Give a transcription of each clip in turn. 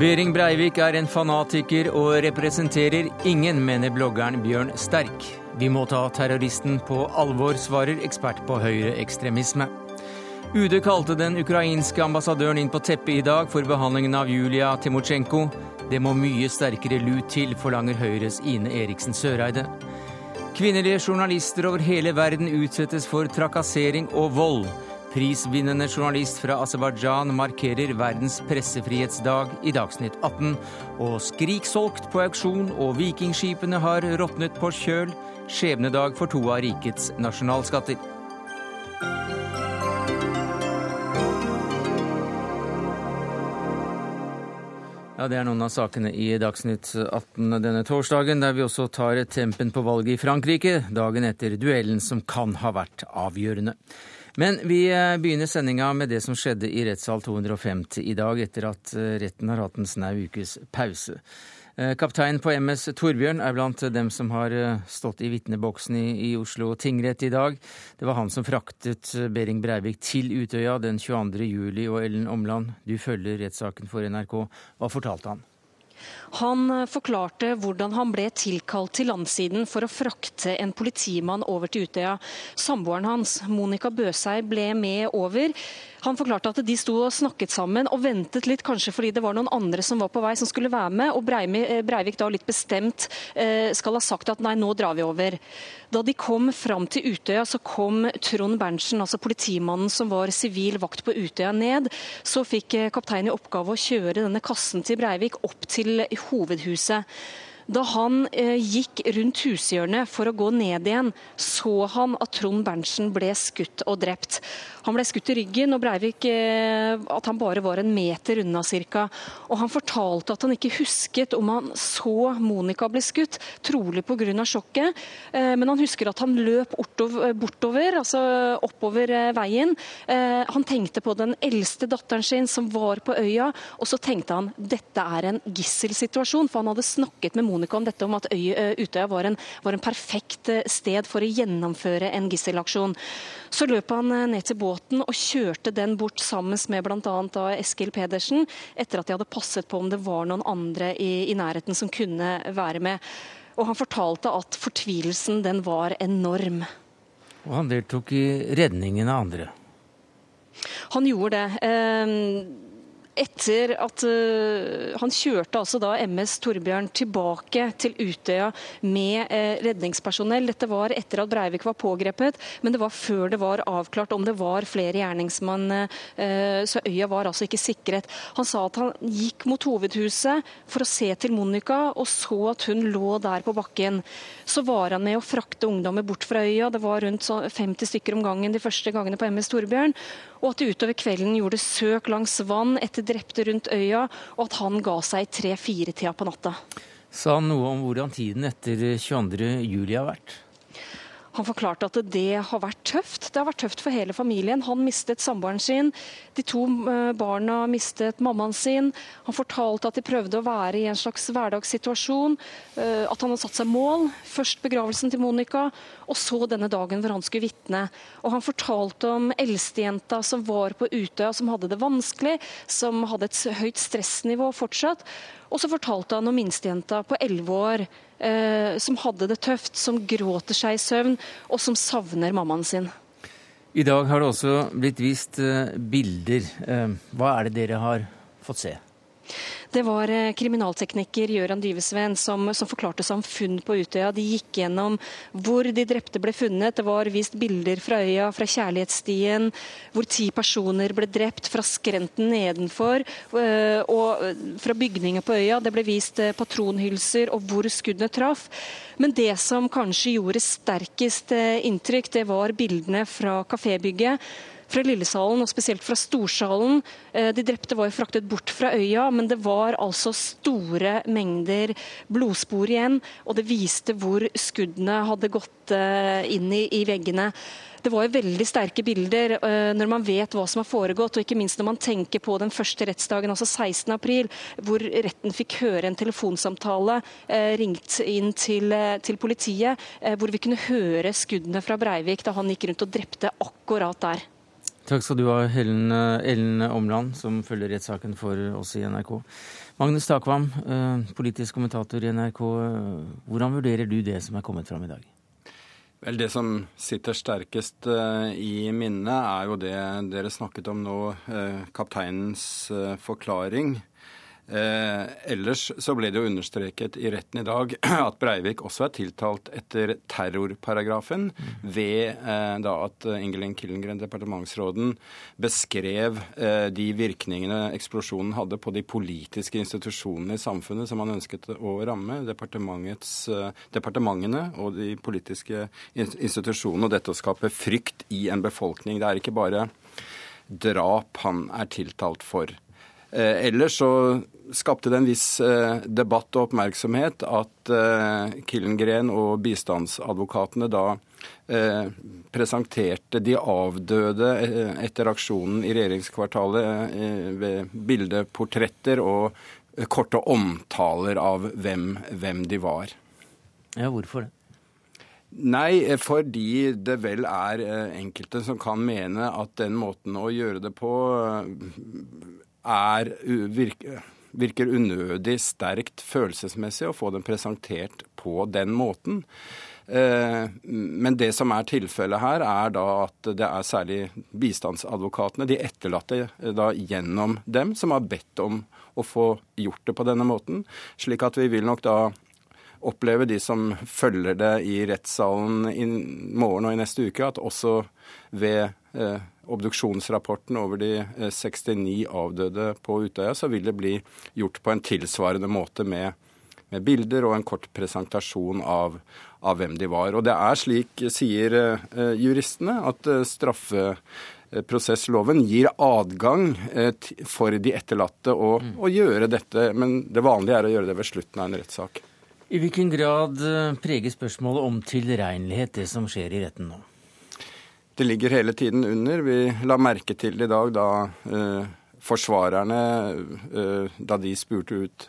Behring Breivik er en fanatiker og representerer ingen, mener bloggeren Bjørn Sterk. Vi må ta terroristen på alvor, svarer ekspert på høyreekstremisme. UD kalte den ukrainske ambassadøren inn på teppet i dag for behandlingen av Julia Timosjenko. Det må mye sterkere lut til, forlanger Høyres Ine Eriksen Søreide. Kvinnelige journalister over hele verden utsettes for trakassering og vold. Prisvinnende journalist fra Aserbajdsjan markerer verdens pressefrihetsdag i Dagsnytt 18. Og skrik solgt på auksjon, og vikingskipene har råtnet på kjøl. Skjebnedag for to av rikets nasjonalskatter. Ja, Det er noen av sakene i Dagsnytt 18 denne torsdagen, der vi også tar tempen på valget i Frankrike, dagen etter duellen som kan ha vært avgjørende. Men vi eh, begynner sendinga med det som skjedde i rettssal 250 i dag, etter at eh, retten har hatt en snau ukes pause. Eh, kaptein på MS Torbjørn er blant dem som har stått i vitneboksen i, i, Oslo tingrett i dag. Det var han som fraktet eh, Behring Breivik til Utøya den 22. juli. Og Ellen Omland, du følger rettssaken for NRK. Hva fortalte han? Han forklarte hvordan han ble tilkalt til landsiden for å frakte en politimann over til Utøya. Samboeren hans, Monica Bøsei, ble med over. Han forklarte at de sto og snakket sammen og ventet litt, kanskje fordi det var noen andre som var på vei som skulle være med. Og eh, Breivik da litt bestemt eh, skal ha sagt at nei, nå drar vi over. Da de kom fram til Utøya, så kom Trond Berntsen, altså politimannen som var sivil vakt på Utøya, ned. Så fikk eh, kapteinen i oppgave å kjøre denne kassen til Breivik opp til hovedhuset. Da han eh, gikk rundt hushjørnet for å gå ned igjen, så han at Trond Berntsen ble skutt og drept. Han ble skutt i ryggen, og Breivik eh, at han bare var en meter unna ca. Og han fortalte at han ikke husket om han så Monica bli skutt, trolig pga. sjokket. Eh, men han husker at han løp bortover, altså oppover veien. Han tenkte på den eldste datteren sin som var på øya, og så tenkte han dette er en gisselsituasjon, for han hadde snakket med Monica om dette, om at Utøya var en, var en perfekt sted for å gjennomføre en gisselaksjon. Så løp han ned til båten båten og kjørte den bort sammen med bl.a. Eskil Pedersen, etter at de hadde passet på om det var noen andre i, i nærheten som kunne være med. Og han fortalte at fortvilelsen den var enorm. Og han deltok i redningen av andre? Han gjorde det. Eh, etter at uh, han kjørte altså da MS Torbjørn tilbake til Utøya med uh, redningspersonell. Dette var etter at Breivik var pågrepet, men det var før det var avklart om det var flere gjerningsmenn. Uh, så øya var altså ikke sikret. Han sa at han gikk mot hovedhuset for å se til Monica, og så at hun lå der på bakken. Så var han med å frakte ungdommer bort fra øya. Det var rundt 50 stykker om gangen de første gangene på MS Torbjørn og at de utover kvelden gjorde søk langs vann etter drepte rundt øya, og at han ga seg tre-fire-tida på natta. Sa han noe om hvordan tiden etter 22.07 har vært? Han forklarte at det har vært tøft. Det har vært tøft for hele familien. Han mistet samboeren sin. De to eh, barna mistet mammaen sin. Han fortalte at de prøvde å være i en slags hverdagssituasjon. Eh, at han hadde satt seg mål. Først begravelsen til Monica, og så denne dagen hvor han skulle vitne. Og han fortalte om eldstejenta som var på Utøya, som hadde det vanskelig, som hadde et høyt stressnivå fortsatt. Og så fortalte han om minstejenta på elleve år som hadde det tøft, som gråter seg i søvn, og som savner mammaen sin. I dag har det også blitt vist eh, bilder. Eh, hva er det dere har fått se? Det var eh, kriminaltekniker Gøran Dyvesven som, som, forklarte seg om funn på Utøya. De gikk gjennom hvor de drepte ble funnet. Det var vist bilder fra øya, fra Kjærlighetsstien, hvor ti personer ble drept, fra skrenten nedenfor eh, og eh, fra bygninger på øya. Det ble vist patronhylser og hvor skuddene traff. Men det som kanskje gjorde sterkest inntrykk, det var bildene fra kafébygget fra Lillesalen, og spesielt fra Storsalen. Eh, de drepte var jo fraktet bort fra øya, men det var altså store mengder blodspor igjen. Og det viste hvor skuddene hadde gått eh, inn i, i veggene. Det var jo veldig sterke bilder uh, når man vet hva som har foregått, og ikke minst når man tenker på den første rettsdagen, altså 16.4, hvor retten fikk høre en telefonsamtale ringt inn til, til politiet, hvor vi kunne høre skuddene fra Breivik da han gikk rundt og drepte akkurat der. Takk skal du ha, Helen, Ellen Omland, som følger rettssaken for oss i NRK. Magnus Takvam, eh, politisk kommentator i NRK. Hvordan vurderer du det som er kommet fram i dag? Vel, Det som sitter sterkest i minnet, er jo det dere snakket om nå, kapteinens forklaring. Eh, ellers så ble det jo understreket i retten i dag at Breivik også er tiltalt etter terrorparagrafen ved eh, da at Ingelin Killengren, departementsråden, beskrev eh, de virkningene eksplosjonen hadde på de politiske institusjonene i samfunnet som han ønsket å ramme. Eh, departementene og de politiske institusjonene. Og dette å skape frykt i en befolkning. Det er ikke bare drap han er tiltalt for. Eh, ellers så skapte det en viss eh, debatt og oppmerksomhet at eh, Killengren og bistandsadvokatene da presenterte de avdøde etter aksjonen i regjeringskvartalet ved bildeportretter og korte omtaler av hvem, hvem de var. Ja, hvorfor det? Nei, fordi det vel er enkelte som kan mene at den måten å gjøre det på er virke, virker unødig sterkt følelsesmessig å få den presentert på den måten. Eh, men det som er tilfellet her, er da at det er særlig bistandsadvokatene, de etterlatte eh, da gjennom dem, som har bedt om å få gjort det på denne måten. Slik at vi vil nok da oppleve de som følger det i rettssalen i morgen og i neste uke, at også ved obduksjonsrapporten over de 69 eh, avdøde på Utøya, så vil det bli gjort på en tilsvarende måte med, med bilder og en kort presentasjon av, av, hvem de var. Og det er slik, sier uh, juristene, at straffeprosessloven gir adgang for de etterlatte å, mm. å gjøre dette, men det vanlige er å gjøre det ved slutten av en rettssak. I hvilken grad preger spørsmålet om tilregnelighet det som skjer i retten nå? Det ligger hele tiden under. Vi la merke til det i dag da eh, forsvarerne, eh, da de spurte ut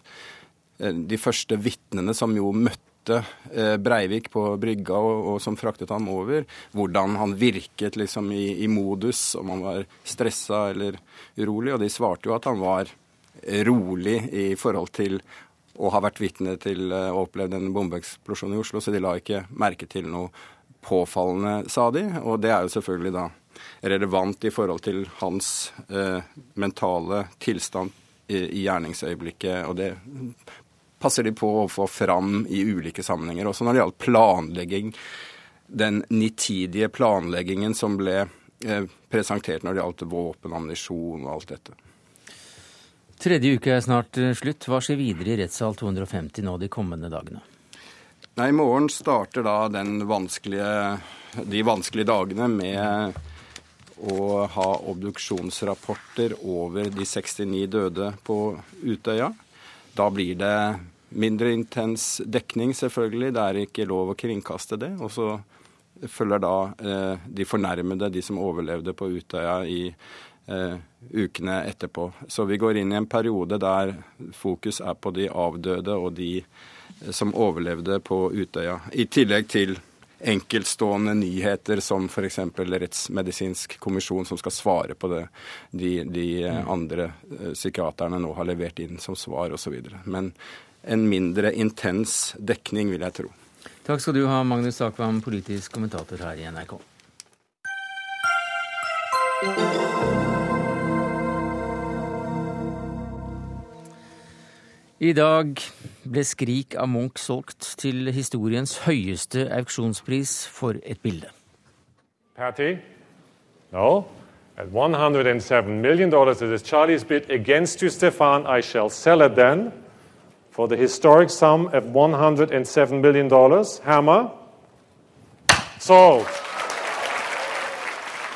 eh, de første vitnene som jo møtte eh, Breivik på brygga og, og, som fraktet ham over, hvordan han virket liksom i, i modus, om han var stressa eller urolig. Og de svarte jo at han var rolig i forhold til å ha vært vitne til eh, å oppleve en bombeeksplosjon i Oslo, så de la ikke merke til noe påfallende, sa de. Og det er jo selvfølgelig da relevant i forhold til hans eh, mentale tilstand i, i, gjerningsøyeblikket. Og det passer de på å få fram i ulike sammenhenger. Også når det gjaldt planlegging, den nitidige planleggingen som ble eh, presentert når det gjaldt våpen, ammunisjon og alt dette. Tredje uke er snart eh, slutt. Hva skjer videre i rettssal 250 nå de kommende dagene? Nei, I morgen starter da vanskelige, de vanskelige dagene med å ha obduksjonsrapporter over de 69 døde på Utøya. Da blir det mindre intens dekning, selvfølgelig. Det er ikke lov å kringkaste det. Og så følger da eh, de fornærmede, de som overlevde på Utøya i eh, ukene etterpå. Så vi går inn i en periode der fokus er på de avdøde og de som overlevde på Utøya. I tillegg til enkeltstående nyheter som f.eks. Rettsmedisinsk kommisjon som skal svare på det de, de mm. andre eh, psykiaterne nå har levert inn som svar osv. Men en mindre intens dekning, vil jeg tro. Takk skal du ha, Magnus Takvam, politisk kommentator her i NRK. I dag ble 'Skrik' av Munch solgt til historiens høyeste auksjonspris for et bilde. Patty? No. At 107 million dollars, it is Charlie's bid against you, Stefan. I shall sell it then for the historic sum of 107 million dollars. Hammer. Sold.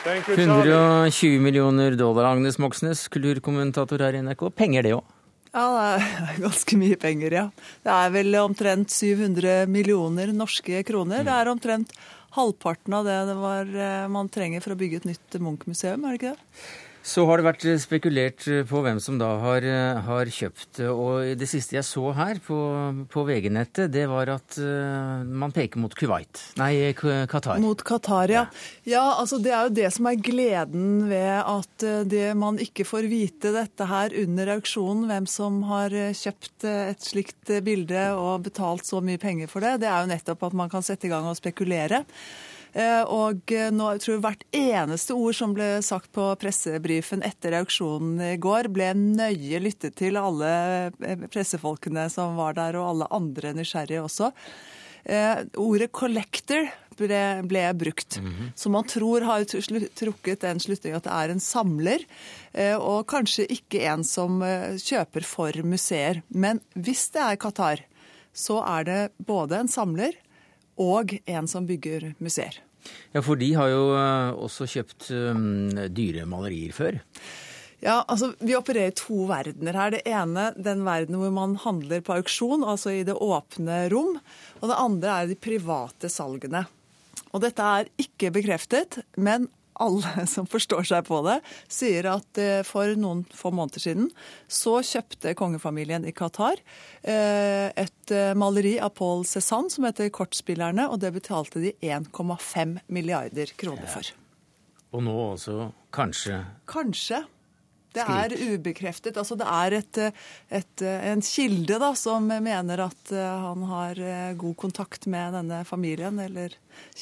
120 millioner dollar, Agnes Moxnes, kulturkommentator her i NRK. Penger, det òg? Ja, det er ganske mye penger, ja. Det er vel omtrent 700 millioner norske kroner. Det er omtrent halvparten av det, det var, eh, man trenger for å bygge et nytt Munch-museum, er det ikke det? Så har det vært spekulert på hvem som da har, har kjøpt. Og det siste jeg så her på, på VG-nettet, det var at uh, man peker mot Kuwait. Nei, Qatar. Mot Qatar, ja. Ja, altså Det er jo det som er gleden ved at eh, det, man ikke får vite dette her under auksjonen, hvem som har kjøpt et slikt bilde og betalt så mye penger for det. Det er jo nettopp at man kan sette i gang og spekulere. Eh, og nå nå jeg tror hvert eneste ord som ble sagt på pressebrifen etter auksjonen i går, ble nøye lyttet til alle eh, pressefolkene som var der, og alle andre nysgjerrige også. Ordet 'collector' ble, ble brukt. Mm -hmm. Så man tror har trukket den slutningen at det er en samler, og kanskje ikke en som kjøper for museer. Men hvis det er Qatar, så er det både en samler og en som bygger museer. Ja, for de har jo eh, også kjøpt um, dyre malerier før. Ja, altså Vi opererer i to verdener her. Det ene den verden hvor man handler på auksjon, altså i det åpne rom. Og det andre er de private salgene. Og dette er ikke bekreftet, men alle som forstår seg på det, sier at eh, for noen få måneder siden så kjøpte kongefamilien i Qatar eh, et eh, maleri av Paul Cézanne som heter 'Kortspillerne', og det betalte de 1,5 milliarder kroner for. Og nå også kanskje Kanskje. Det er ubekreftet. Altså det er et, et, en kilde da, som mener at eh, han har eh, god kontakt med denne familien, eller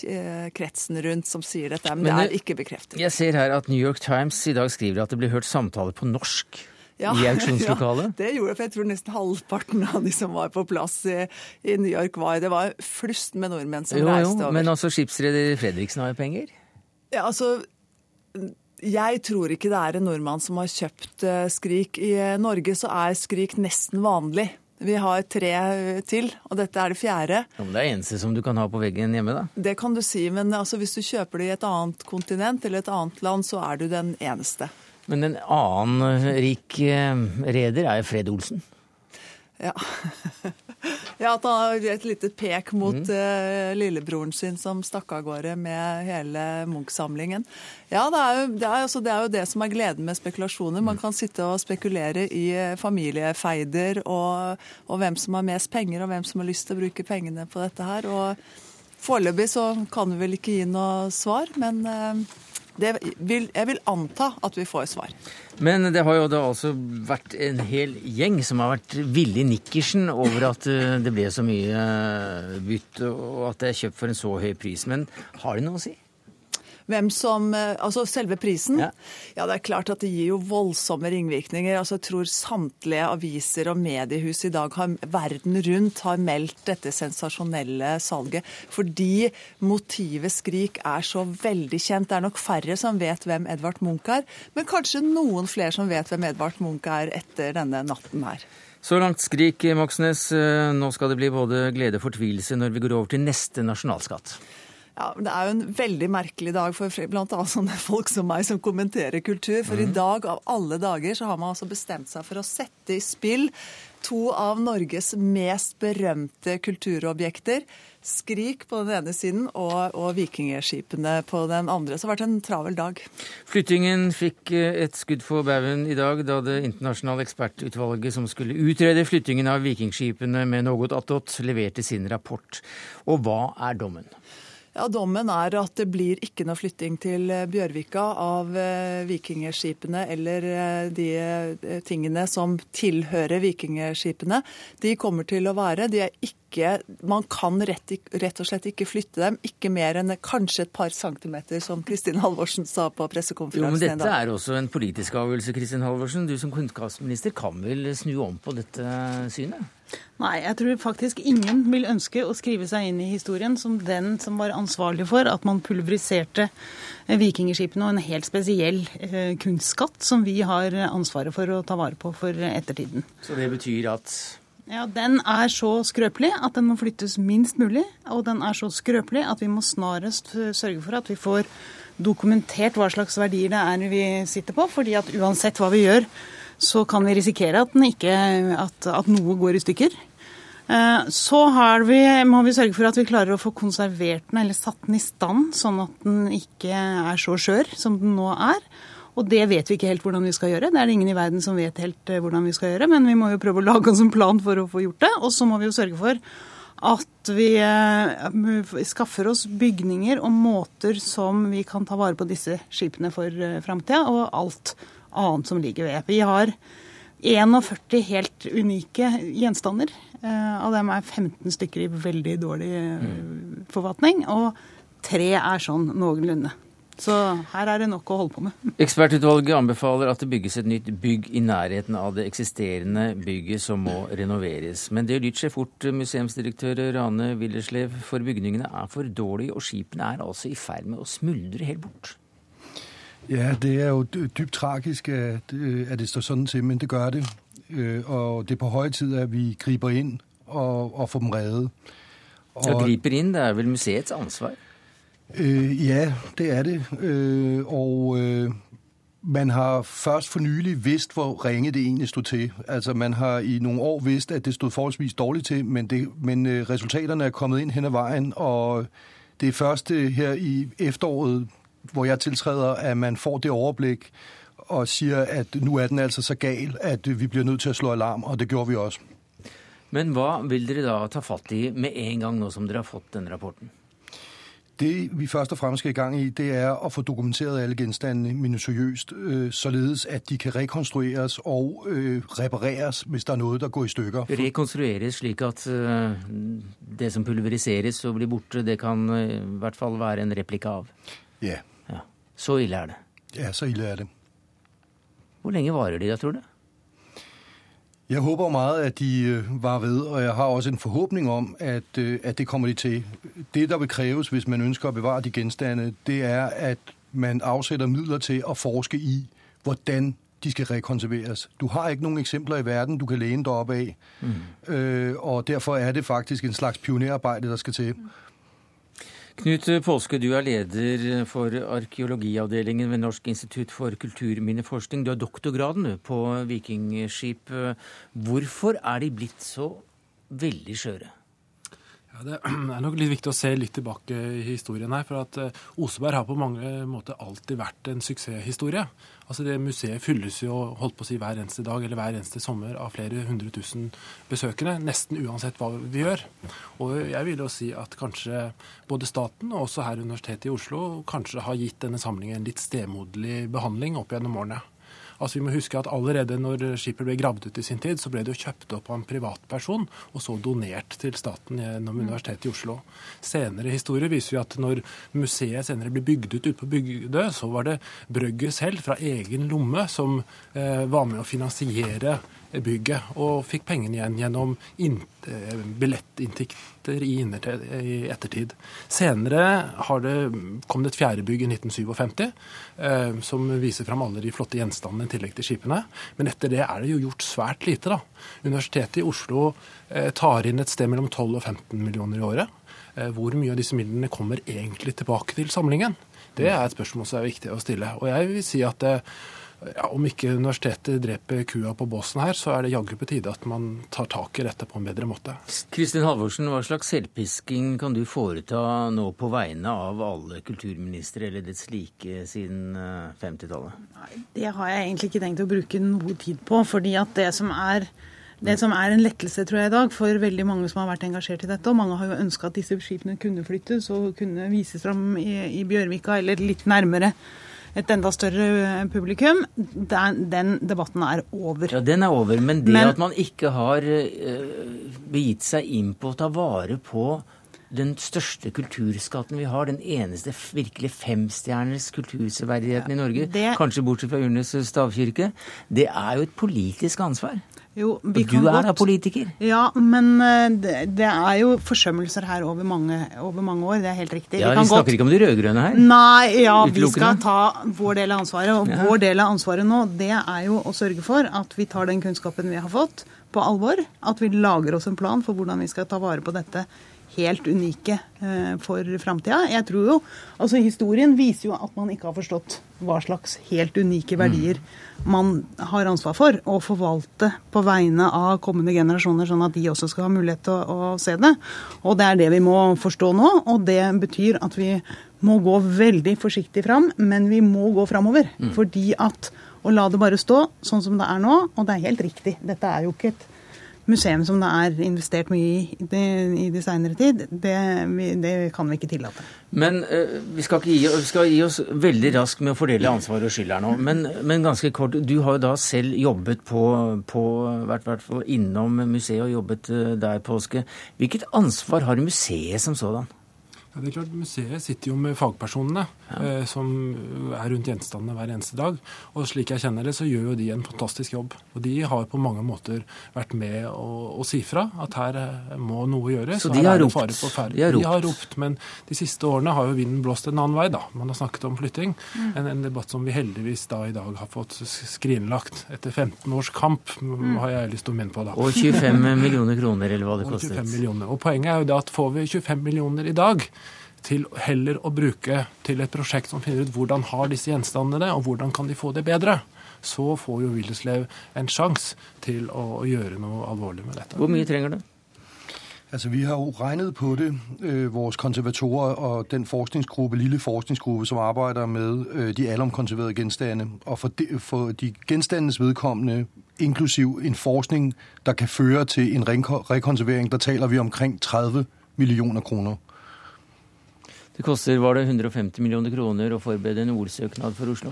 eh, kretsen rundt, som sier dette. Men, Men det er ikke bekreftet. Jeg ser her at New York Times i dag skriver at det blir hørt samtaler på norsk. Ja, i auksjonslokalet? Ja, det gjorde det, for jeg tror nesten halvparten av de som var på plass i, i New York, var Det var flust med nordmenn som jo, reiste over. Jo, men altså skipsreder Fredriksen har jo penger? Ja, altså jeg tror ikke det er en nordmann som har kjøpt eh, Skrik. I eh, Norge så er Skrik nesten vanlig. Vi har tre eh, til, og dette er det fjerde. Ja, Det er eneste som du kan ha på veggen hjemme, da? Det kan du si, men altså, hvis du kjøper det i et annet kontinent eller et annet land, så er du den eneste. Men en annen rik reder er Fred Olsen? Ja. ja, at han har et lite pek mot mm. uh, lillebroren sin som stakk av gårde med hele Munch-samlingen. Ja, det er, jo, det, er altså, det er, jo, det som er gleden med spekulasjoner. Man mm. kan sitte og spekulere i eh, familiefeider og, og, hvem som har mest penger, og hvem som har lyst til å bruke pengene på dette her. Og foreløpig så kan vi vel ikke gi noe svar, men uh, vil, jeg vil anta at vi får svar. Men det har jo da altså vært en hel gjeng som har vært villig nikkersen over at eh, det ble så mye bytt og at det er kjøpt for en så høy pris. Men har det noe å si? Hvem som eh, Altså selve prisen. Ja. ja. det er klart at det gir jo voldsomme ringvirkninger. Altså jeg tror samtlige aviser og mediehus i dag har, verden rundt har meldt dette sensasjonelle salget. Fordi motivet Skrik er så veldig kjent. Det er nok færre som vet hvem Edvard Munch er, men kanskje noen flere som vet hvem Edvard Munch er etter denne natten her. Så langt Skrik, Moxnes. Eh, nå skal det bli både glede og fortvilelse når vi går over til neste nasjonalskatt. Ja, Det er jo en veldig merkelig dag for bl.a. sånne folk som meg som kommenterer kultur. For mm. i mhm. dag, av alle dager, så har man altså bestemt seg for å sette i spill to av Norges mest berømte kulturobjekter. Skrik på den ene siden og, og vikingskipene på den andre. Så det har vært en travel dag. Flyttingen fikk eh, et skudd for baugen i dag da det internasjonale ekspertutvalget som skulle utrede flyttingen av vikingskipene med noe attåt, leverte sin rapport. Og hva er dommen? Ja, Dommen er at det blir ikke noe flytting til eh, Bjørvika av eh, vikingskipene eller eh, de tingene som tilhører vikingskipene. De kommer til å være. De er ikke man kan rett, rett, og slett ikke flytte dem, ikke mer enn kanskje et par centimeter, som Kristin Halvorsen sa på pressekonferansen. Jo, men Dette er også en politisk avgjørelse, Kristin Halvorsen. Du som kunnskapsminister kan vel snu om på dette synet? Nei, jeg tror faktisk ingen vil ønske å skrive seg inn i historien som den som var ansvarlig for at man pulveriserte eh, vikingskipene og en helt spesiell eh, kunstskatt som vi har ansvaret for å ta vare på for ettertiden. Så det betyr at ja, Den er så skrøpelig at den må flyttes minst mulig. Og den er så skrøpelig at vi må snarest sørge for at vi får dokumentert hva slags verdier det er vi sitter på. fordi at uansett hva vi gjør, så kan vi risikere at, ikke, at, at noe går i stykker. Eh, så vi, må vi sørge for at vi klarer å få konservert den eller satt den i stand, sånn at den ikke er så skjør som den nå er. Og det vet vi ikke helt hvordan vi skal gjøre. Det er det ingen i verden som vet helt eh, hvordan vi skal gjøre, men vi må jo prøve å lage oss en plan for å få gjort det. Og så må vi jo sørge for at vi eh, skaffer oss bygninger og måter som vi kan ta vare på disse skipene for framtida, og alt annet som ligger ved. Vi har 41 helt unike gjenstander. Av dem er 15 stykker i veldig dårlig forfatning, og tre er sånn noenlunde. Så her er det nok å holde på med. Ekspertutvalget anbefaler at det bygges et nytt bygg i nærheten av det eksisterende bygget som må renoveres. Men det lyder seg fort, museumsdirektør Rane Willerslev, for bygningene er for dårlige, og skipene er altså i ferd med å smuldre helt bort. Ja, det er jo dypt tragisk at, at det står sånn til, men det gjør det. Øh, og det er på høy tid at vi griper inn og, og får dem reddet. Og, og griper inn, det er vel museets ansvar? Øh, ja, det er det. Øh, og øh, man har først for nylig visst hvor ringe det egentlig stod til. Altså Man har i noen år visst at det stod forholdsvis dårlig til, men, det, men øh, resultatene er kommet inn hen ad veien. Og det er først øh, her i efteråret hvor jeg tiltræder at man får det overblikk og sier at nå er den altså så gal at vi blir nødt til å slå alarm. Og det gjorde vi også. Men hva vil dere da ta fatt i med en gang nå som dere har fått denne rapporten? Det vi først og fremst skal i gang i, det er å få dokumentert alle gjenstandene minutiøst, øh, således at de kan rekonstrueres og øh, repareres hvis det er noe der går i stykker. Rekonstrueres slik at øh, det som pulveriseres og blir borte, det kan i hvert fall være en replika av? Ja. Så ille er det? Ja, så ille er det. Hvor lenge varer de da, tror du? Jeg håper meget, at de øh, var ved, og jeg har også en forhåpning om, at, øh, at det kommer de til. Det, der vil kreves, hvis man ønsker å bevare de genstande, det er, at man avsetter midler til å forske i, hvordan de skal rekonserveres. Du har ikke noen eksempler i verden, du kan læne deg opp av, mm. øh, og derfor er det faktisk en slags pionerarbeid, der skal til. Knut Påske, du er leder for arkeologiavdelingen ved Norsk institutt for kulturminneforskning. Du har doktorgraden på vikingskip. Hvorfor er de blitt så veldig skjøre? Ja, det er nok litt viktig å se litt tilbake i historien her. For at eh, Oseberg har på mange måter alltid vært en suksesshistorie. Altså det Museet fylles jo holdt på å si hver eneste dag eller hver eneste sommer av flere hundre tusen besøkende. Nesten uansett hva vi gjør. Og jeg vil jo si at kanskje både staten og også her Universitetet i Oslo kanskje har gitt denne samlingen en litt stemoderlig behandling opp gjennom årene. Altså Vi må huske at allerede når skipet ble gravd ut i sin tid, så ble det jo kjøpt opp av en privatperson og så donert til staten gjennom Universitetet i Oslo. Senere historie viser jo at når museet senere ble bygd ut ute på Bygdø, så var det Brøgger selv fra egen lomme som eh, var med å finansiere bygget, og fikk pengene igjen gjennom eh, billettinntekter i, i, ettertid. Senere det, kom det et fjerde bygg i 1957 eh, som viser fram alle de flotte gjenstandene i tillegg til skipene. Men etter det er det jo gjort svært lite. da. Universitetet i Oslo eh, tar inn et sted mellom 12 og 15 millioner i året. Eh, hvor mye av disse midlene kommer egentlig tilbake til samlingen? Det er et spørsmål som er viktig å stille. Og jeg vil si at eh, ja, Om ikke universitetet dreper kua på båsen her, så er det jaggu på tide at man tar tak i dette på en bedre måte. Kristin Halvorsen, hva slags selvpisking kan du foreta nå på vegne av alle kulturministre eller dets like siden 50-tallet? Eh, det har jeg egentlig ikke tenkt å bruke noe tid på. fordi at det som er det som er en lettelse tror jeg i dag for veldig mange som har vært engasjert i dette, og mange har jo ønska at disse skipene kunne flyttes og kunne vises fram i, i Bjørvika eller litt nærmere et enda større eh, publikum. Den, den, debatten er over. Ja, Den er over. Men det men, at man ikke har uh, begitt seg inn på å ta vare på den største kulturskatten vi har, den eneste virkelig femstjerners kulturseverdigheten ja, i Norge, det, kanskje bortsett fra Urnes stavkirke, det er jo et politisk ansvar. Jo, og du er da politiker? Ja, men eh, det, det, er jo forsømmelser her over mange, over mange, år. Det er helt riktig. Ja, Vi, vi snakker godt... ikke om de rød-grønne her? Nei, ja, vi skal ta vår del av ansvaret. Og ja. vår del av ansvaret nå, det er jo å sørge for at vi tar den kunnskapen vi har fått, på alvor. At vi lager oss en plan for hvordan vi skal ta vare på dette helt unike eh, for framtida. Jeg tror jo, altså Historien viser jo at man ikke har forstått hva slags helt unike verdier man har ansvar for å forvalte på vegne av kommende generasjoner, sånn at de også skal ha mulighet til å, å se det. Og det er det vi må forstå nå. Og det betyr at vi må gå veldig forsiktig fram, men vi må gå framover. Mm. Fordi at å la det bare stå sånn som det er nå, og det er helt riktig, dette er jo ikke et museum som det er investert mye i det, i de seinere tid, det, det, kan vi ikke tillate. Men uh, vi, skal gi, vi, skal gi, oss veldig raskt med å fordele ansvar og skyld her nå. Men, men, ganske kort, du har jo da selv jobbet på, på vært, vært innom museet og jobbet uh, der påske. Hvilket ansvar har museet som sådan? Ja, det er klart Museet sitter jo med fagpersonene ja. eh, som er rundt gjenstandene hver eneste dag. Og slik jeg kjenner det, så gjør jo de en fantastisk jobb. Og de har på mange måter vært med å, å si fra at her eh, må noe gjøres. Så de har, ropt. de har ropt? De har ropt. Men de siste årene har jo vinden blåst en annen vei, da. Man har snakket om flytting. Mm. En, en, debatt som vi heldigvis da i dag har fått skrinlagt. Etter 15 års kamp, mm. har jeg lyst til å minne på da. Og 25 millioner kroner, eller hva det kostet. Og 25 millioner. Og poenget er jo det at får vi 25 millioner i dag, til heller å bruke til et prosjekt som finner ut hvordan har disse gjenstandene det, og hvordan kan de få det bedre. Så får jo Willerslev en sjanse til å gjøre noe alvorlig med dette. Hvor mye trenger du? Altså, Vi har jo regnet på det, øh, vores konservatorer og den forskningsgruppe, lille forskningsgruppe, som arbeider med øh, de alomkonserverede gjenstandene. Og for de, for de gjenstandenes vedkommende, inklusiv en forskning, der kan føre til en rekonservering, der taler vi omkring 30 millioner kroner. Det koster var det 150 millioner kroner å forberede en ordsøknad for Oslo.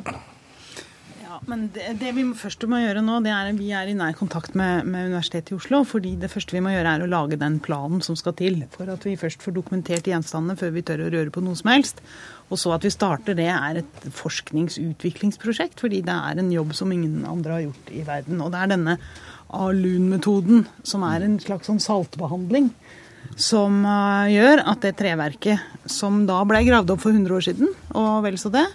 Ja, men det, det, vi først må gjøre nå, det er at vi er i nær kontakt med, med, Universitetet i Oslo. fordi det første vi må gjøre, er å lage den planen som skal til for at vi først får dokumentert gjenstandene før vi tør å røre på noe som helst. Og så at vi starter det, er et forskningsutviklingsprosjekt, fordi det er en jobb som ingen andre har gjort i verden. Og det er denne ALUN-metoden, som er en slags sånn saltbehandling som eh, gjør at det treverket som da ble gravd opp for 100 år siden, og vel så det,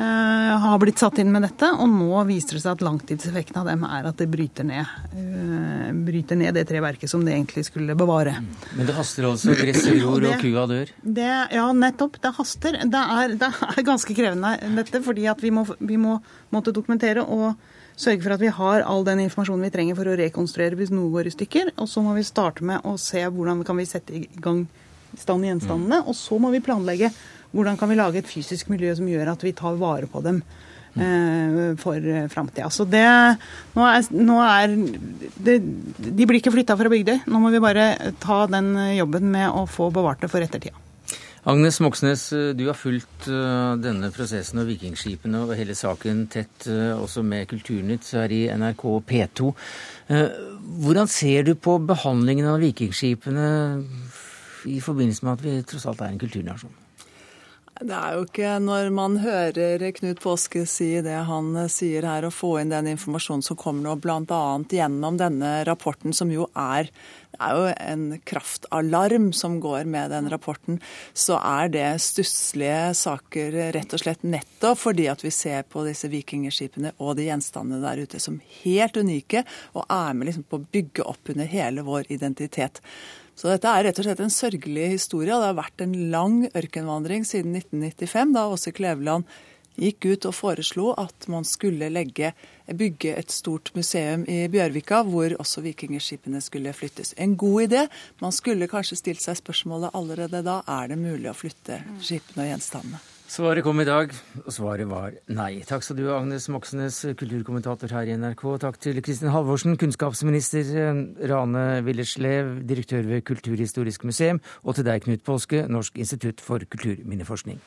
eh, har blitt satt inn med dette, og nå viser det seg at langtidseffekten av dem er at det bryter ned, uh, bryter ned det treverket som det egentlig skulle bevare. Men det haster altså? Gresset gror og kua dør? Det, ja, nettopp. Det haster. Det er, det er ganske krevende dette, fordi at vi må, vi må måtte dokumentere. og sørge for at vi har all den informasjonen vi trenger for å rekonstruere hvis noe går i stykker. Og så må vi starte med å se hvordan kan vi sette i gang stand gjenstandene. Og så må vi planlegge hvordan kan vi lage et fysisk miljø som gjør at vi tar vare på dem eh, for framtida. Så det Nå er, nå er det, De blir ikke flytta fra Bygdøy. Nå må vi bare ta den jobben med å få bevart det for ettertida. Agnes Moxnes, eh, du har fulgt eh, denne prosessen og vikingskipene og hele saken tett, eh, også med Kulturnytt her i NRK P2. Hvordan ser du på behandlingen av vikingskipene i forbindelse med at vi tross alt er en kulturnasjon? Det er jo ikke når man hører Knut Påske si det han sier her, og få inn den informasjonen som kommer nå, bl.a. gjennom denne rapporten, som jo er, er jo en kraftalarm som går med den rapporten, så er det stusslige saker rett og slett nettopp fordi at vi ser på disse vikingskipene og de gjenstandene der ute som helt unike, og er med liksom på å bygge opp under hele vår identitet. Så dette er rett og slett en sørgelig historie. Det har vært en lang ørkenvandring siden 1995, da Åse Kleveland gikk ut og foreslo at man skulle legge, bygge et stort museum i Bjørvika, hvor også vikingskipene skulle flyttes. En god idé. Man skulle kanskje stilt seg spørsmålet allerede da er det mulig å flytte skipene og gjenstandene. Svaret kom i dag, og svaret var nei. Takk skal du ha, Agnes Moxnes, kulturkommentator her i NRK. Takk til Kristin Halvorsen, kunnskapsminister, Rane Willerslev, direktør ved Kulturhistorisk museum, og til deg, Knut Påske, Norsk institutt for kulturminneforskning.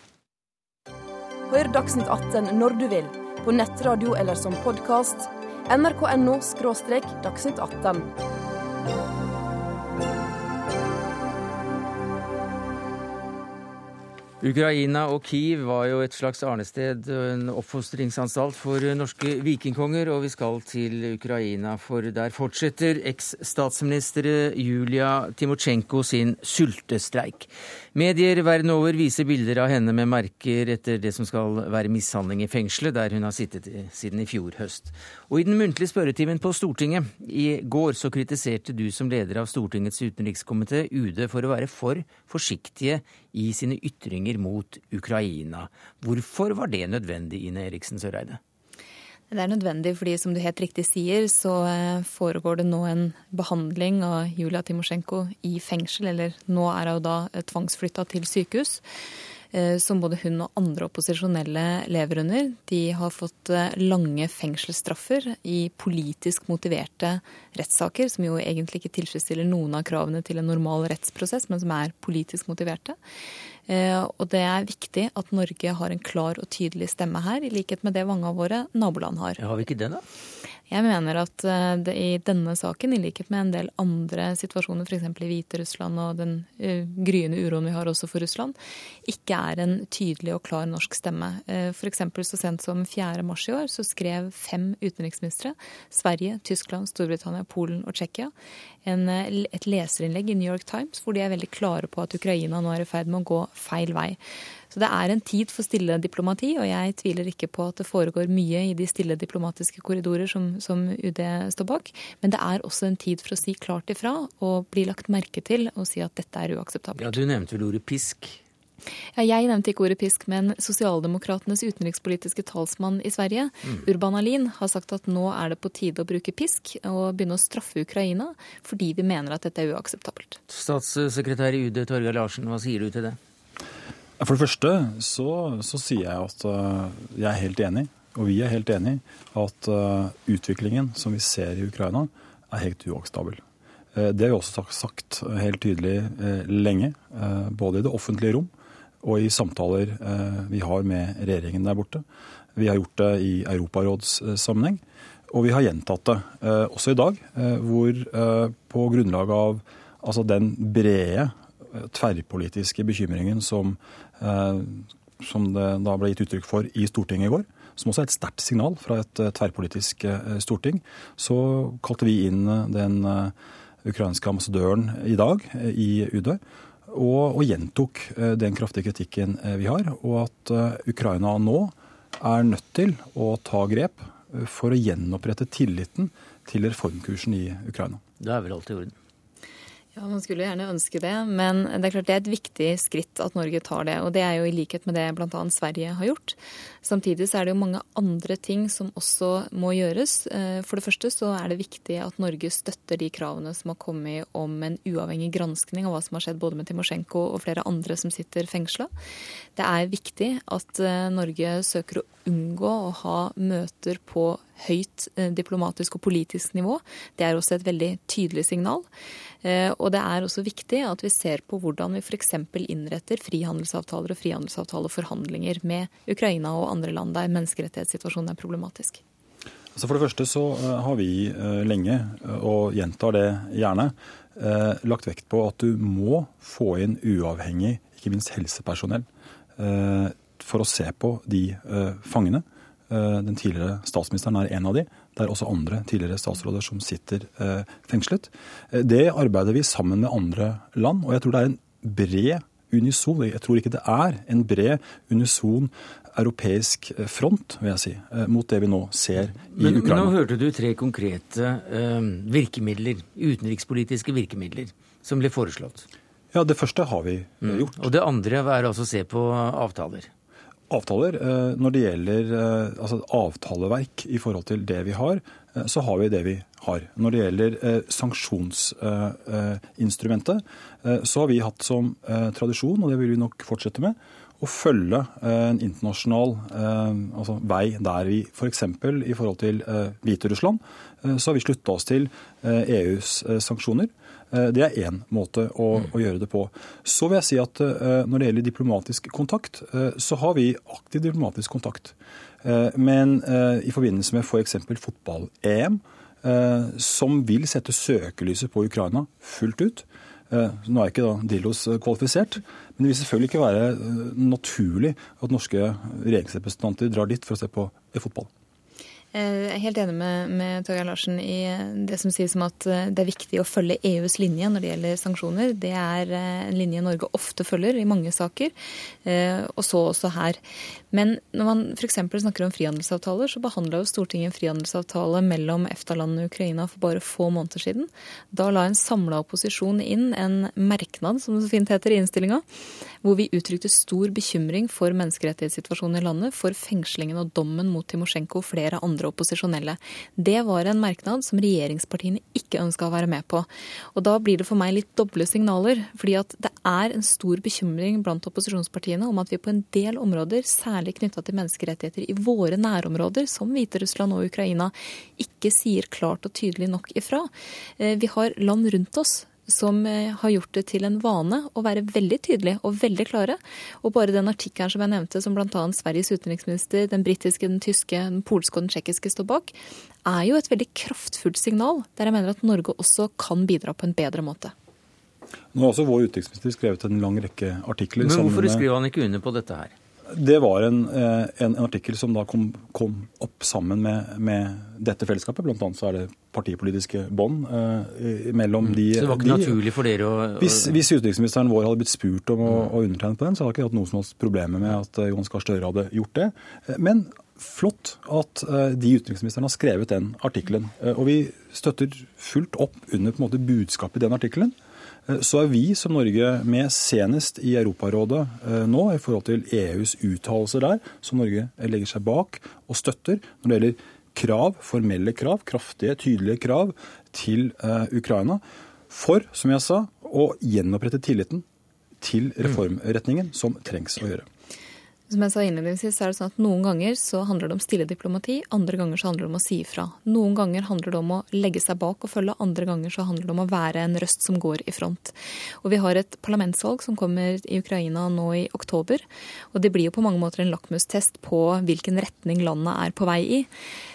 Hør Dagsnytt 18 når du vil, på nettradio eller som podkast. nrk.no – dagsnytt 18. Ukraina og Kiev var jo et slags arnested, en oppfostringsanstalt for norske vikingkonger. Og vi skal til Ukraina, for der fortsetter eks-statsminister Julia Timosjenko sin sultestreik. Medier verden over viser bilder av henne med merker etter det som skal være mishandling i fengselet, der hun har sittet siden i fjor høst. Og i den muntlige spørretimen på Stortinget i går så kritiserte du som leder av Stortingets utenrikskomité UD for å være for forsiktige i sine ytringer mot Ukraina. Hvorfor var det nødvendig, Ine Eriksen Søreide? Det er nødvendig fordi, som du helt riktig sier, så eh, foregår det nå en behandling av Julia Timosjenko i fengsel. Eller nå er hun da eh, tvangsflytta til sykehus. som både hun og andre opposisjonelle lever under. De har fått lange fengselsstraffer i politisk motiverte rettssaker, som jo egentlig ikke tilfredsstiller noen av kravene til en normal rettsprosess, men som er politisk motiverte. Og det er viktig at Norge har en klar og tydelig stemme her, i likhet med det mange av våre naboland har. Har vi ikke det, da? Jeg mener at eh, det i denne saken, i likhet med en del andre situasjoner, f.eks. i Hviterussland og den uh, gryende uroen vi har også for Russland, ikke er en tydelig og klar norsk stemme. Uh, F.eks. så sent som 4. mars i år så skrev fem utenriksministre, Sverige, Tyskland, Storbritannia, Polen og Tsjekkia, et leserinnlegg i New York Times hvor de er veldig klare på at Ukraina nå er i ferd med å gå feil vei. Så det er en tid for stille diplomati, og jeg tviler ikke på at det foregår mye i de stille diplomatiske korridorer som, som UD står bak. Men det er også en tid for å si klart ifra og bli lagt merke til og si at dette er uakseptabelt. Ja, Du nevnte vel ordet pisk? Ja, jeg nevnte ikke ordet pisk, men sosialdemokratenes utenrikspolitiske talsmann i Sverige, mm. Urban Alin, har sagt at nå er det på tide å bruke pisk og begynne å straffe Ukraina fordi vi mener at dette er uakseptabelt. Statssekretær i UD Torgeir Larsen, hva sier du til det? For det første så, så sier jeg at uh, jeg er helt enig, og vi er helt enig, at uh, utviklingen som vi ser i Ukraina, er helt uakseptabel. Uh, det har vi også sagt helt tydelig lenge, både i det offentlige rom og i samtaler vi har med regjeringen der borte. Vi har gjort det i Europarådssammenheng, og vi har gjentatt det også i dag, hvor på grunnlag av altså den brede tverrpolitiske bekymringen som, eh, som det da ble gitt uttrykk for i Stortinget i går, som også er et sterkt signal fra et eh, tverrpolitisk eh, storting, så kalte vi inn den ukrainske ambassadøren i dag i UD. Og, og gjentok den kraftige kritikken vi har, og at Ukraina nå er nødt til å ta grep for å gjenopprette tilliten til reformkursen i Ukraina. Det er vel alt i orden? Ja, Man skulle gjerne ønske det, men det er klart det er et viktig skritt at Norge tar det. Og det er jo i likhet med det bl.a. Sverige har gjort. Samtidig så er det jo mange andre ting som også må gjøres. Eh, for det første så er det viktig at Norge støtter de kravene som har kommet om en uavhengig granskning av hva som har skjedd både med Timosjenko og flere andre som sitter fengsla. Det er viktig at eh, Norge søker å unngå å ha møter på høyt eh, diplomatisk og politisk nivå. Det er også et veldig tydelig signal. Og det er også viktig at vi ser på hvordan vi f.eks. innretter frihandelsavtaler og frihandelsavtaleforhandlinger med Ukraina og andre land der menneskerettighetssituasjonen er problematisk. Altså for det første så eh, har vi lenge, og gjentar det gjerne, lagt vekt på at du må få inn uavhengig, ikke minst helsepersonell, for å se på de fangene Eh, den tidligere statsministeren er en av de. Det er også andre tidligere statsråder som sitter eh, fengslet. Eh, det arbeider vi sammen med andre land, og jeg tror det er en bred unison Jeg tror ikke det er en bred unison europeisk front, vil jeg si, mot det vi nå ser i men, Ukraina. Men nå hørte du tre konkrete uh, virkemidler, utenrikspolitiske virkemidler, som ble foreslått. Ja, det første har vi mm. gjort. Og det andre er altså å se på avtaler avtaler. Eh, når det gjelder eh, altså avtaleverk i forhold til det vi har, eh, så har vi det vi har. Når det gjelder sanksjonsinstrumentet, så har vi hatt som tradisjon, og det vil vi nok fortsette med, å følge en internasjonal altså vei der vi f.eks. For i forhold til Hviterussland, så har vi slutta oss til EUs e sanksjoner. Eh, det er én måte å, mm. å, gjøre det på. Så vil jeg si at eh, når det gjelder diplomatisk kontakt, eh, så har vi aktiv diplomatisk kontakt. Men i forbindelse med f.eks. For fotball-EM, som vil sette søkelyset på Ukraina fullt ut, nå er ikke da Dillos kvalifisert, men det vil selvfølgelig ikke være naturlig at norske regjeringsrepresentanter drar dit for å se på fotball. Eh, jeg er helt enig med, med Torgeir Larsen i det som sies om at eh, det er viktig å følge EUs linje når det gjelder sanksjoner. Det er eh, en linje Norge ofte følger i mange saker, og så også her. Men når man f.eks. snakker om frihandelsavtaler, så behandla jo Stortinget en frihandelsavtale mellom EFTA-landene og Ukraina for bare få måneder siden. Da la en samla opposisjon inn en merknad, som det så fint heter i innstillinga, hvor vi uttrykte stor bekymring for menneskerettighetssituasjonen i landet, for fengslingen og dommen mot Timosjenko og flere andre opposisjonelle. Det var en merknad som regjeringspartiene ikke ønska å være med på. Og da blir det for meg litt doble signaler. fordi at det er en stor bekymring blant opposisjonspartiene om at vi på en del områder, særlig knytta til menneskerettigheter i våre nærområder, som Hviterussland og Ukraina, ikke sier klart og tydelig nok ifra. Eh, vi har land rundt oss som eh, har gjort det til en vane å være veldig tydelige og veldig klare. Og bare den artikkelen som jeg nevnte, som bl.a. Sveriges utenriksminister, den britiske, den tyske, den polske og den tsjekkiske står bak, er jo et veldig kraftfullt signal, der jeg mener at Norge også kan bidra på en bedre måte. Nå har også vår utenriksminister skrevet en lang rekke artikler. Men hvorfor skriver han ikke under på dette her? Det var en, eh, en, artikkel som da kom, kom opp sammen med, med, dette fellesskapet. Blant annet så er det partipolitiske bånd eh, mellom de Så det var ikke de, naturlig for dere å, hvis, hvis, utenriksministeren vår hadde blitt spurt om å, å undertegne på den, så hadde jeg ikke hatt noe som helst problemer med at eh, Johan Gahr Støre hadde gjort det. Eh, men flott at de utenriksministrene har skrevet den artikkelen. Og vi støtter fullt opp under på en måte budskapet i den artikkelen. Eh, så er vi som Norge med senest i Europarådet eh, nå i forhold til EUs uttalelser der, som Norge legger seg bak og støtter når det gjelder krav, formelle krav, kraftige, tydelige krav til uh, Ukraina. For, som jeg sa, å gjenopprette tilliten til reformretningen som trengs å gjøre. Som jeg sa innledningsvis, er det sånn at Noen ganger så handler det om stille diplomati, andre ganger så handler det om å si ifra. Noen ganger handler det om å legge seg bak og følge, andre ganger så handler det om å være en røst som går i front. Og Vi har et parlamentsvalg som kommer i Ukraina nå i oktober. og Det blir jo på mange måter en lakmustest på hvilken retning landet er på vei i.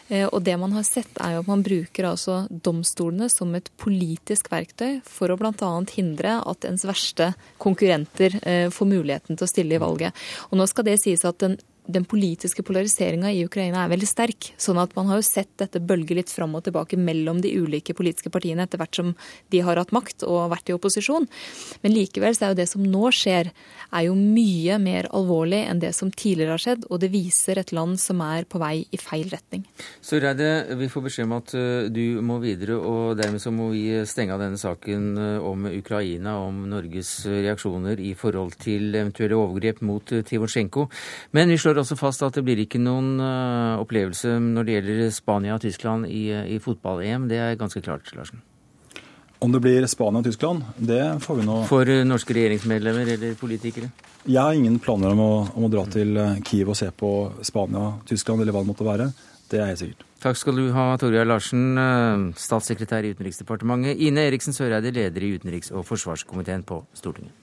Eh, og det man har sett, er jo at man bruker altså domstolene som et politisk verktøy for å bl.a. hindre at ens verste konkurrenter eh, får muligheten til å stille i valget. Og nå skal det sies at den den politiske polariseringa i Ukraina er veldig sterk. sånn at man har jo sett dette bølge litt fram og tilbake mellom de ulike politiske partiene etter hvert som de har hatt makt og vært i opposisjon. Men likevel så er jo det som nå skjer, er jo mye mer alvorlig enn det som tidligere har skjedd, og det viser et land som er på vei i feil retning. Så Reide, vi får beskjed om at eh, du må videre, og dermed så må vi stenge av denne saken eh, om Ukraina, om Norges reaksjoner i forhold til eventuelle overgrep mot Tivosjenko. Men vi slår slår også fast at det blir ikke noen uh, opplevelse når det gjelder Spania og Tyskland i, i fotball-EM. Det er ganske klart, Larsen. Om det blir Spania og Tyskland, det får vi nå For uh, norske regjeringsmedlemmer eller politikere? Jeg har ingen planer om å, om å dra til eh, Kiev og se på Spania, Tyskland eller hva det måtte være. Det er helt sikkert. Takk skal du ha, Torgeir Larsen, statssekretær i Utenriksdepartementet. Ine Eriksen Søreide, leder i utenriks- og forsvarskomiteen på Stortinget.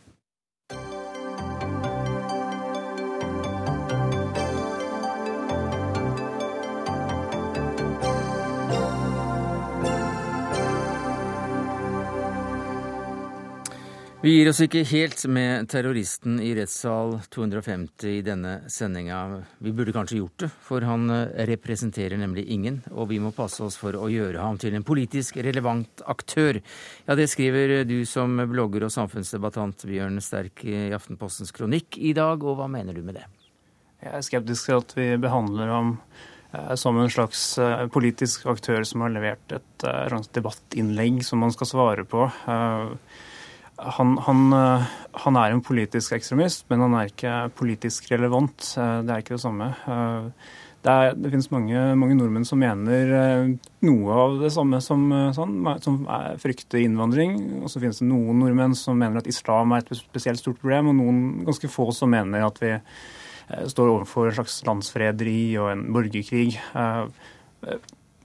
Vi gir oss ikke helt med terroristen i rettssal 250 i denne sendinga. Vi burde kanskje gjort det, for han eh, representerer nemlig ingen, og vi må passe oss for å gjøre ham til en politisk relevant aktør. Ja, det skriver du som blogger og samfunnsdebattant Bjørn Sterk i Aftenpostens kronikk i dag, og hva mener du med det? Jeg er skeptisk til at vi behandler ham eh, som en slags eh, politisk aktør som har levert et debattinnlegg som man skal svare på han, han, eh, han, er en politisk ekstremist, men han er ikke politisk relevant. Eh, det er ikke det samme. Eh, det, er, det finnes mange, mange, nordmenn som mener noe av det samme som, sånn, som frykter innvandring. Og så finnes det noen nordmenn som mener at islam er et spesielt stort problem, og noen ganske få som mener at vi står overfor en slags landsfrederi og en borgerkrig.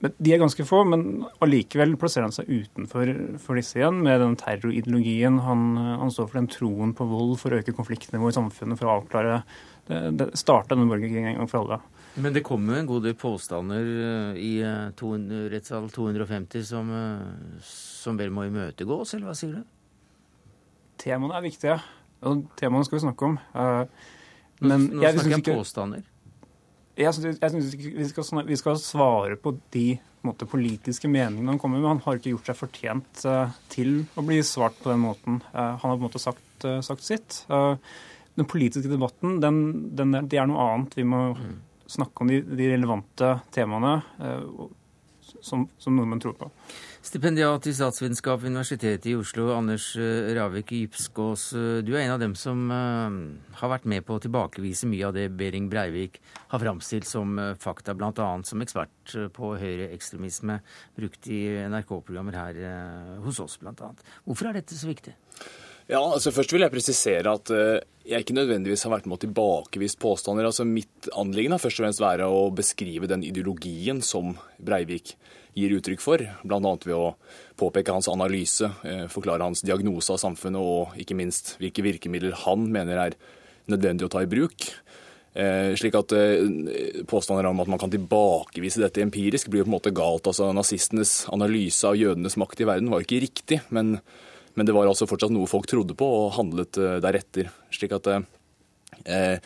De er ganske få, men allikevel plasserer han seg utenfor for disse igjen, med den terrorideologien. Han, han, står for den troen på vold for å øke konfliktnivået i samfunnet, for å avklare det, det Starte denne borgerkrigen en gang for alle. Men det kommer jo en god del påstander eh, i eh, rettssal 250 som, eh, som vel må imøtegås, eller hva sier du? Temaene er viktige, og temaene skal vi snakke om. Men nå, nå snakker jeg om påstander. Jeg synes vi vi skal svare på de måte, politiske meningene han kommer med. Han har ikke gjort seg fortjent uh, til å bli svart på den måten. Uh, han har på en måte sagt, uh, sagt sitt. den politiske debatten, den, den det er noe annet. Vi må mm. snakke om de, de relevante temaene som, som nordmenn tror på. Stipendiat i statsvitenskap ved Universitetet i Oslo, Anders eh, Ravik Gypskås. Eh, du er en av dem som uh, har vært med på å tilbakevise mye av det Behring Breivik har framstilt som fakta, bl.a. som ekspert på høyreekstremisme, brukt i NRK-programmer her hos oss bl.a. Hvorfor er dette så viktig? Ja, altså Først vil jeg presisere at jeg ikke nødvendigvis har vært med å tilbakevise påstander. Altså Mitt anliggende har først og fremst være å beskrive den ideologien som Breivik gir uttrykk for, bl.a. ved å påpeke hans analyse, eh, forklare hans diagnose av samfunnet og ikke minst hvilke virkemidler han mener er nødvendig å ta i bruk. Eh, slik at eh, Påstander om at man kan tilbakevise dette empirisk, blir jo på en måte galt. Altså Nazistenes analyse av jødenes makt i verden var jo ikke riktig, men, men, det var altså fortsatt noe folk trodde på og handlet deretter. Slik at eh,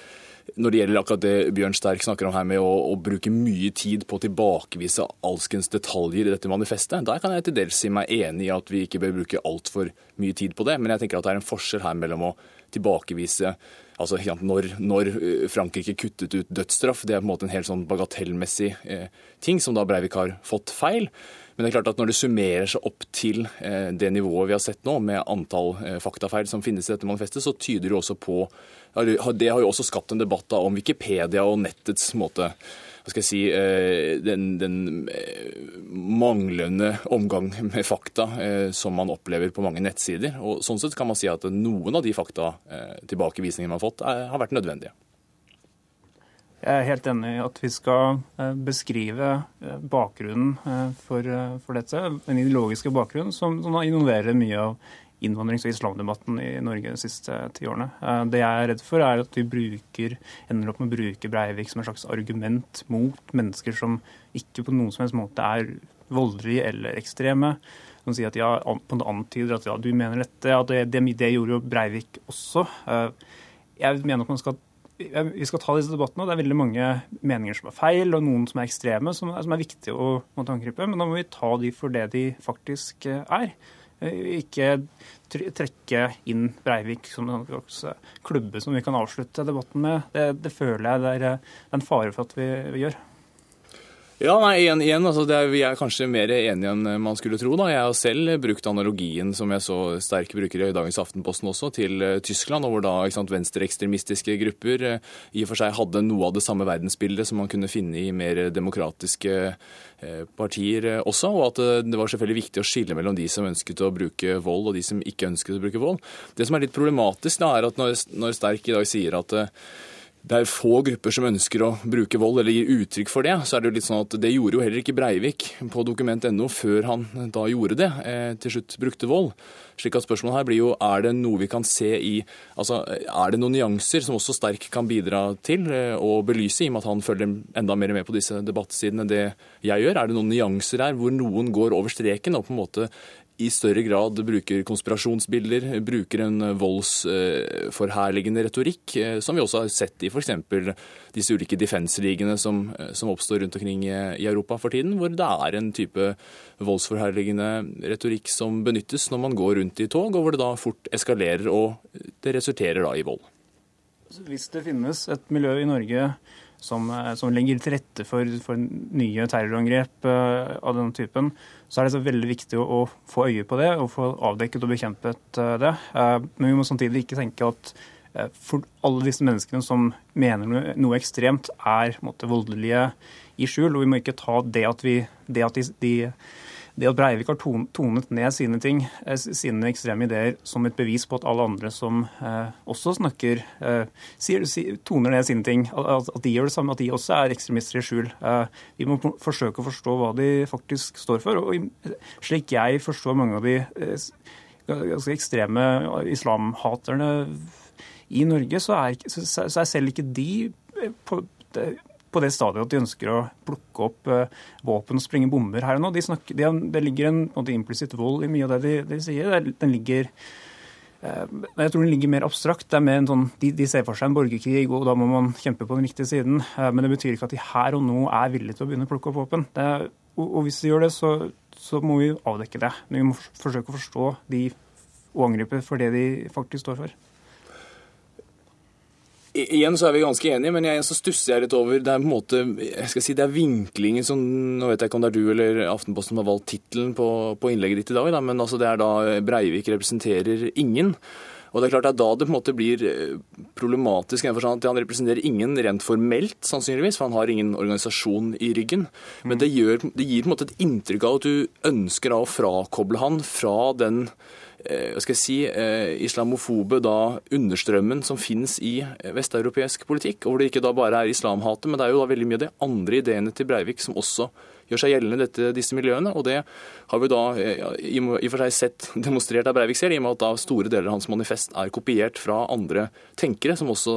når det gjelder akkurat det Bjørn Sterk snakker om her med å, å bruke mye tid på å tilbakevise alskens detaljer i dette manifestet, der kan jeg til dels si meg enig i at vi ikke bør bruke altfor mye tid på det. Men jeg tenker at det er en forskjell her mellom å tilbakevise altså når, når, eh, Frankrike kuttet ut dødsstraff. Det er på en måte en helt sånn bagatellmessig eh, ting som da Breivik har fått feil. Men det er klart at når det summerer seg opp til eh, det nivået vi har sett nå, med antall eh, faktafeil som finnes i dette manifestet, så tyder det også på Det har jo også skapt en debatt om Wikipedia og nettets måte hva skal jeg si, eh, den, den manglende omgang med fakta som man opplever på mange nettsider. Og Sånn sett kan man si at noen av de fakta tilbakevisningene man har fått, har vært nødvendige. Jeg er helt enig i at vi skal eh, beskrive eh, bakgrunnen eh, for, for dette. Den ideologiske bakgrunnen som, som involverer mye av innvandrings- og islamdebatten i Norge de siste ti årene. Det jeg er redd for, er at vi bruker, ender opp med å bruke Breivik som en slags argument mot mennesker som ikke på noen som helst måte er voldelige eller ekstreme. Som sier at ja, på en antyder at ja, du mener dette. Ja, det, det, det gjorde jo Breivik også. Jeg mener at man skal vi skal ta disse debattene, og Det er veldig mange meninger som er feil, og noen som er ekstreme, som er, som er viktige å angripe. Men da må vi ta de for det de faktisk eh, er. Eh, ikke trekke inn Breivik som en klubbe som vi kan avslutte debatten med. Det, det føler jeg det er en fare for at vi, vi gjør. Ja, nei, igjen, igjen altså er, Vi er kanskje mer enige enn man skulle tro. da. Jeg har selv brukt analogien som jeg så sterk bruker i dagens Aftenposten også, til uh, Tyskland, og hvor da sant, venstreekstremistiske grupper uh, i og for seg hadde noe av det samme verdensbildet som man kunne finne i mer demokratiske uh, partier også. Og at det var selvfølgelig viktig å skille mellom de som ønsket å bruke vold, og de som ikke ønsket å bruke vold. Det som er litt problematisk, da, er at når, når Sterk i dag sier at det er få grupper som ønsker å bruke vold eller gir uttrykk for det. Så er det jo litt sånn at det gjorde jo heller ikke Breivik på dokument.no før han da gjorde det. Eh, til slutt brukte vold. Slik at spørsmålet her blir jo er det noe vi kan se i Altså er det noen nyanser som også Sterk kan bidra til eh, belyse, i og med at han følger enda mer med på disse debattsidene enn det jeg gjør? Er det noen nyanser her hvor noen går over streken og på en måte i større grad bruker konspirasjonsbilder, bruker en voldsforherligende retorikk, eh, som vi også har sett i f.eks. disse ulike defense-ligene som, eh, som, oppstår rundt omkring i Europa for tiden, hvor det er en type voldsforherligende retorikk som benyttes når man går rundt i tog, og hvor det da fort eskalerer og det resulterer da i vold. Hvis det finnes et miljø i Norge som, eh, som legger til rette for, for nye terrorangrep uh, av denne typen, så er det så veldig viktig å, å, få øye på det og få avdekket og bekjempet uh, det. Uh, men vi må samtidig ikke tenke at for alle disse menneskene som mener noe, noe ekstremt, er måtte, voldelige i skjul. Og vi må ikke ta det at, vi, det at de, de det at Breivik har tonet ned sine ting, eh, sine ekstreme ideer, som et bevis på at alle andre som eh, også snakker, eh, toner ned sine ting, at, de gjør det samme, at de også er ekstremister i skjul. Vi må forsøke å forstå hva de faktisk står for. og Slik jeg forstår mange av de ganske ekstreme islamhaterne i Norge, så er, så er selv ikke de på, på, på det stadiet at de ønsker å plukke opp uh, våpen og sprenge bomber her og nå. De snakker, de, det ligger en, en implisitt vold i mye av det de, de sier. Den ligger uh, jeg tror den ligger mer abstrakt. Det er mer en sånn, de, de, ser for seg en borgerkrig, og da må man kjempe på den riktige siden. Uh, men det betyr ikke at de her og nå er villige til å begynne å plukke opp våpen. Og, og, hvis de gjør det, så, så, må vi avdekke det. Men vi må forsøke å forstå de og angripe for det de faktisk står for. Igjen så er vi ganske enige, men jeg, så stusser jeg litt over Det er på en måte, jeg skal si, det er vinklingen som Nå vet jeg ikke om det er du eller Aftenposten som har valgt tittelen på, på, innlegget ditt i dag, da, men altså det er da Breivik representerer ingen. Og det er klart at Da det på en måte blir problematisk. problematisk, at han representerer ingen rent formelt, sannsynligvis, for han har ingen organisasjon i ryggen. Men det, gjør, det gir på en måte et inntrykk av at du ønsker å frakoble han fra den Eh, skal jeg si, eh, islamofobe da understrømmen som finnes i eh, vesteuropeisk politikk. og Hvor det ikke da bare er islamhatet, men det er jo da veldig mye av de andre ideene til Breivik som også gjør seg gjeldende dette, disse miljøene. og Det har vi da i og for seg sett demonstrert av Breivik selv, i og med at da store deler av hans manifest er kopiert fra andre tenkere, som også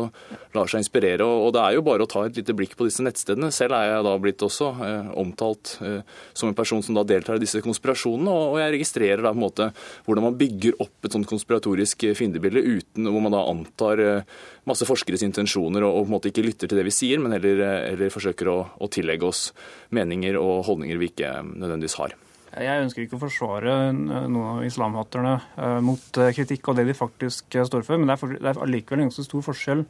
lar seg inspirere. og Det er jo bare å ta et lite blikk på disse nettstedene. Selv er jeg da blitt også eh, omtalt eh, som en person som da deltar i disse konspirasjonene, og, jeg registrerer da på en måte hvordan man bygger opp et sånt konspiratorisk fiendebilde uten hvor man da antar eh, masse forskeres intensjoner og, og, på en måte ikke lytter til det vi sier, men heller, heller forsøker å, å tillegge oss meninger og holdninger vi ikke nødvendigvis har. Jeg ønsker ikke å forsvare noen av islamhaterne uh, mot uh, kritikk av det de faktisk uh, står for, men det er, allikevel en ganske stor forskjell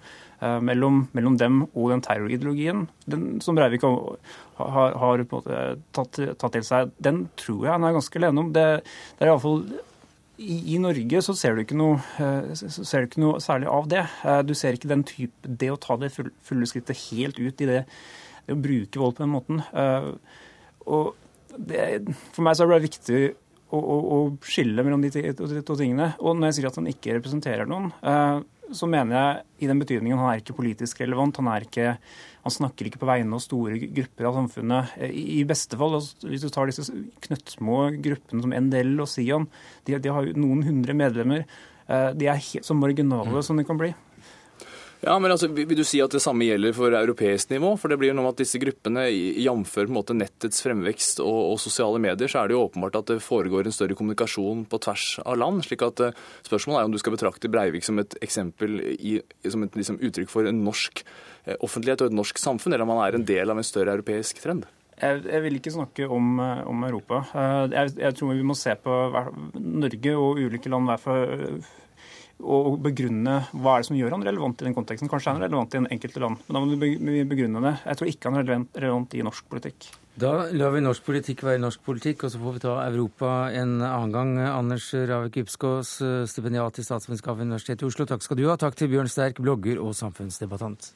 mellom, mellom, dem og den terrorideologien den, som Breivik har, har, har tatt, tatt, til seg. Den tror jeg han er ganske alene om. Det, det er iallfall i, I Norge så ser, du noe, ser du ikke noe særlig av det. Du ser ikke den type Det å ta det fulle skrittet helt ut i det, det å bruke vold på den måten. Og det, for meg så er det viktig å, å, å skille mellom de, to tingene. Og når jeg sier at han ikke representerer noen, eh, så mener jeg i den betydningen han er ikke politisk relevant. Han, ikke, han snakker ikke på vegne av store grupper av samfunnet. I, i beste fall, altså, hvis du tar disse knøttsmå gruppene som NDL og Sian, de, de har jo noen hundre medlemmer. Eh, de er helt så marginale som de kan bli. Ja, men altså, Vil du si at det samme gjelder for europeisk nivå? For det blir jo noe med at disse gruppene, jf. nettets fremvekst og, og, sosiale medier, så er det jo åpenbart at det foregår en større kommunikasjon på tvers av land. slik at uh, Spørsmålet er om du skal betrakte Breivik som et eksempel i, som et liksom, uttrykk for en norsk uh, offentlighet og et norsk samfunn, eller om han er en del av en større europeisk trend? Jeg, vil ikke snakke om, eh, om Europa. Jeg, jeg, tror vi må se på Norge og ulike land hver for og begrunne hva er det som gjør han relevant i den konteksten. Kanskje er han relevant i en enkelte land, men da må du begrunne det. Jeg tror ikke han er relevant, relevant i norsk politikk. Da lar vi norsk politikk være norsk politikk, og så får vi ta Europa en annen gang. Anders Ravik Ypskås, stipendiat i statsvitenskap ved Universitetet i Oslo, takk skal du ha. Takk til Bjørn Sterk, blogger og samfunnsdebattant.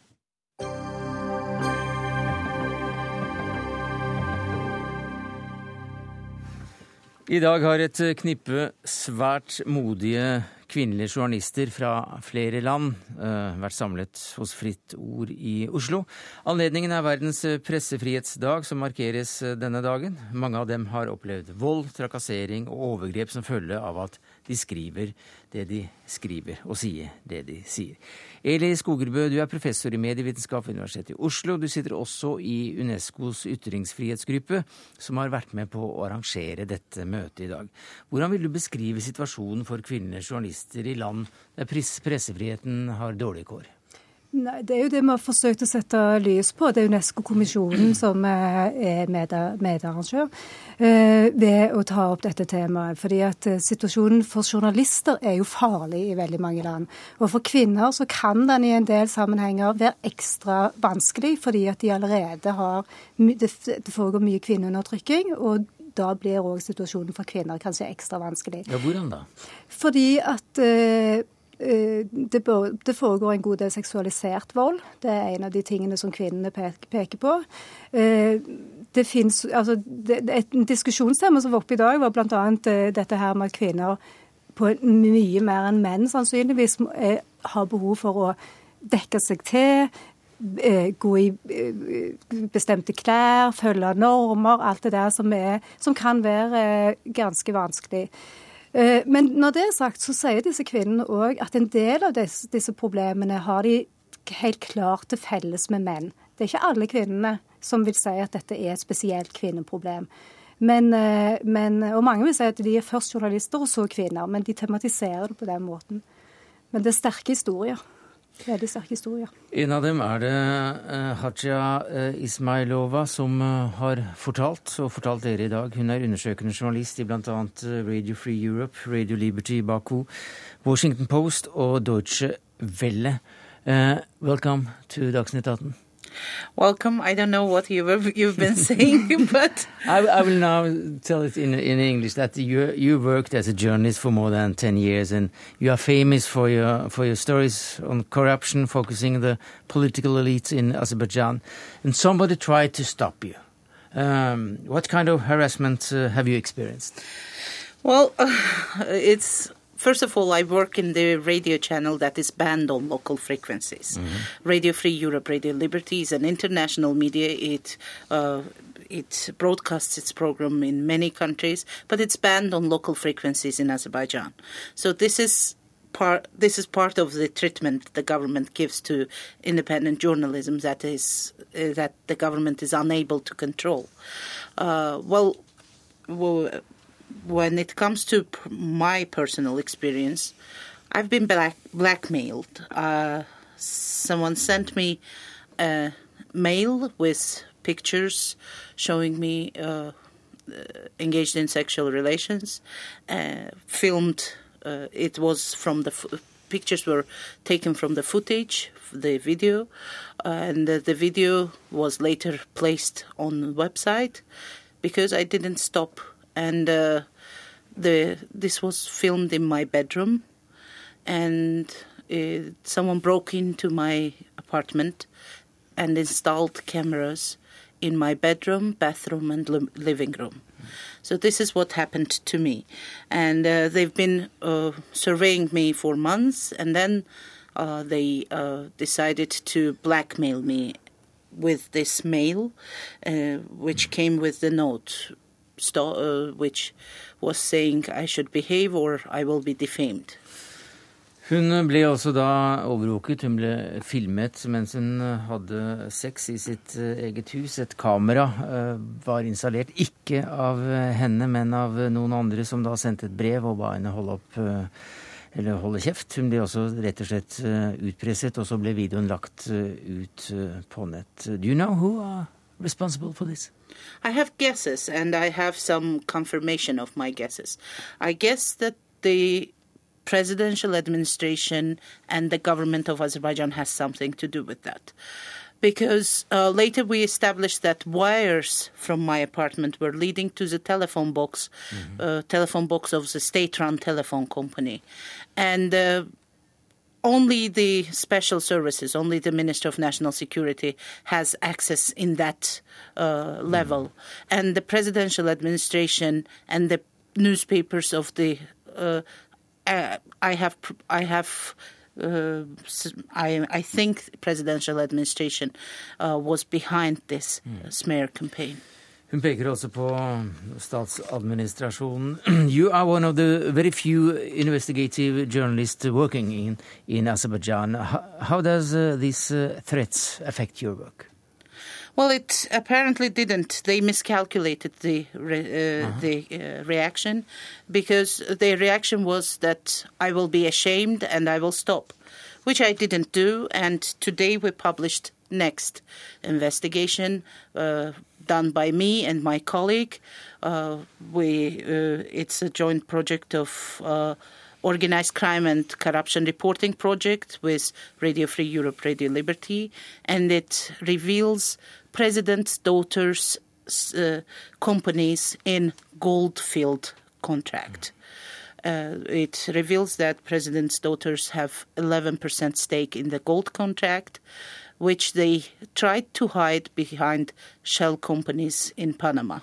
I dag har et knippe svært modige kvinnelige journalister fra flere land uh, vært samlet hos Fritt Ord i Oslo. Anledningen er verdens pressefrihetsdag, som markeres eh, denne dagen. Mange av dem har opplevd vold, trakassering og overgrep som følge av at de skriver det de skriver, og sier det de sier. Eli Skogerbø, du er professor i medievitenskap ved Universitetet i Oslo. Du sitter også i Unescos ytringsfrihetsgruppe, som har vært med på å arrangere dette møtet i dag. Hvordan vil du beskrive situasjonen for kvinnelige journalister i land der pressefriheten har dårlige kår? Nei, Det er jo det vi har forsøkt å sette lys på. Det er Unesco-kommisjonen som er medarrangør eh, ved å ta opp dette temaet. Fordi at eh, Situasjonen for journalister er jo farlig i veldig mange land. Og for kvinner så kan den i en del sammenhenger være ekstra vanskelig, fordi at de allerede har Det foregår mye kvinneundertrykking. og da blir òg situasjonen for kvinner kanskje ekstra vanskelig. Ja, Hvordan da? Fordi at eh, Eh, det, det, foregår en god del seksualisert vold. Det er en av de tingene som kvinnene peker på. Eh, det finnes, altså, det, Et diskusjonstema som var oppe i dag, var bl.a. Eh, dette her med at kvinner på mye mer enn menn sannsynligvis har behov for å dekke seg til, gå i bestemte klær, følge normer, alt det der som, er, som kan være ganske vanskelig. Eh, men når det er sagt, så sier disse kvinnene òg at en del av disse, disse, problemene har de helt klart til felles med menn. Det er ikke alle kvinnene som vil si at dette er et spesielt kvinneproblem. Men, eh, men, og mange vil si at de er først journalister og så kvinner, men de tematiserer det på den måten. Men det er sterke historier. Veldig sterke historier. En av dem er det uh, Haja uh, Ismailova som uh, har fortalt, og fortalt dere i dag. Hun er undersøkende journalist i bl.a. Radio Free Europe, Radio Liberty Baku, Washington Post og Deutsche Welle. Uh, welcome to Dagsnytt 18. Welcome. I don't know what you've, you've been saying, but I, I, will now tell it in in English that you you worked as a journalist for more than ten years, and you are famous for your for your stories on corruption, focusing the political elites in Azerbaijan. And somebody tried to stop you. Um, what kind of harassment uh, have you experienced? Well, uh, it's First of all, I work in the radio channel that is banned on local frequencies. Mm-hmm. Radio Free Europe, Radio Liberty is an international media. It uh, it broadcasts its program in many countries, but it's banned on local frequencies in Azerbaijan. So this is part this is part of the treatment the government gives to independent journalism that is uh, that the government is unable to control. Uh, well, well when it comes to my personal experience, I've been black, blackmailed. Uh, someone sent me a mail with pictures showing me uh, engaged in sexual relations, uh, filmed. Uh, it was from the pictures were taken from the footage, the video, and the video was later placed on the website because I didn't stop and uh, the this was filmed in my bedroom, and uh, someone broke into my apartment and installed cameras in my bedroom, bathroom, and li- living room. So this is what happened to me, and uh, they've been uh, surveying me for months, and then uh, they uh, decided to blackmail me with this mail, uh, which came with the note which was saying I should behave or I will be defamed. Hun ble også da overvåket. Hun ble filmet mens hun hadde sex i sitt eh, eget hus. Et kamera var installert, ikke av henne, men av noen andre som da sendte et brev og ba henne holde opp eller holde kjeft. Hun ble også rett og slett utpresset, og så ble videoen lagt ut på nett. Do you know who responsible for this? I have guesses, and I have some confirmation of my guesses. I guess that the presidential administration and the government of Azerbaijan has something to do with that. Because uh, later we established that wires from my apartment were leading to the telephone box, mm-hmm. uh, telephone box of the state-run telephone company, and uh, only the special services, only the Minister of National Security has access in that uh, level. Mm. And the presidential administration and the newspapers of the uh, uh, I have I have uh, I, I think presidential administration uh, was behind this mm. smear campaign. Hun peker også på statsadministrasjonen. You are one of the very few investigative journalists working in, in Azerbaijan. How, how does uh, these uh, threats affect your work? Well, it apparently didn't. They miscalculated the re, uh, uh-huh. the uh, reaction because the reaction was that I will be ashamed and I will stop, which I didn't do. And today we published next investigation uh, done by me and my colleague. Uh, we uh, it's a joint project of uh, organized crime and corruption reporting project with Radio Free Europe, Radio Liberty, and it reveals president's daughter's uh, companies in goldfield contract. Uh, it reveals that president's daughters have 11% stake in the gold contract which they tried to hide behind shell companies in Panama.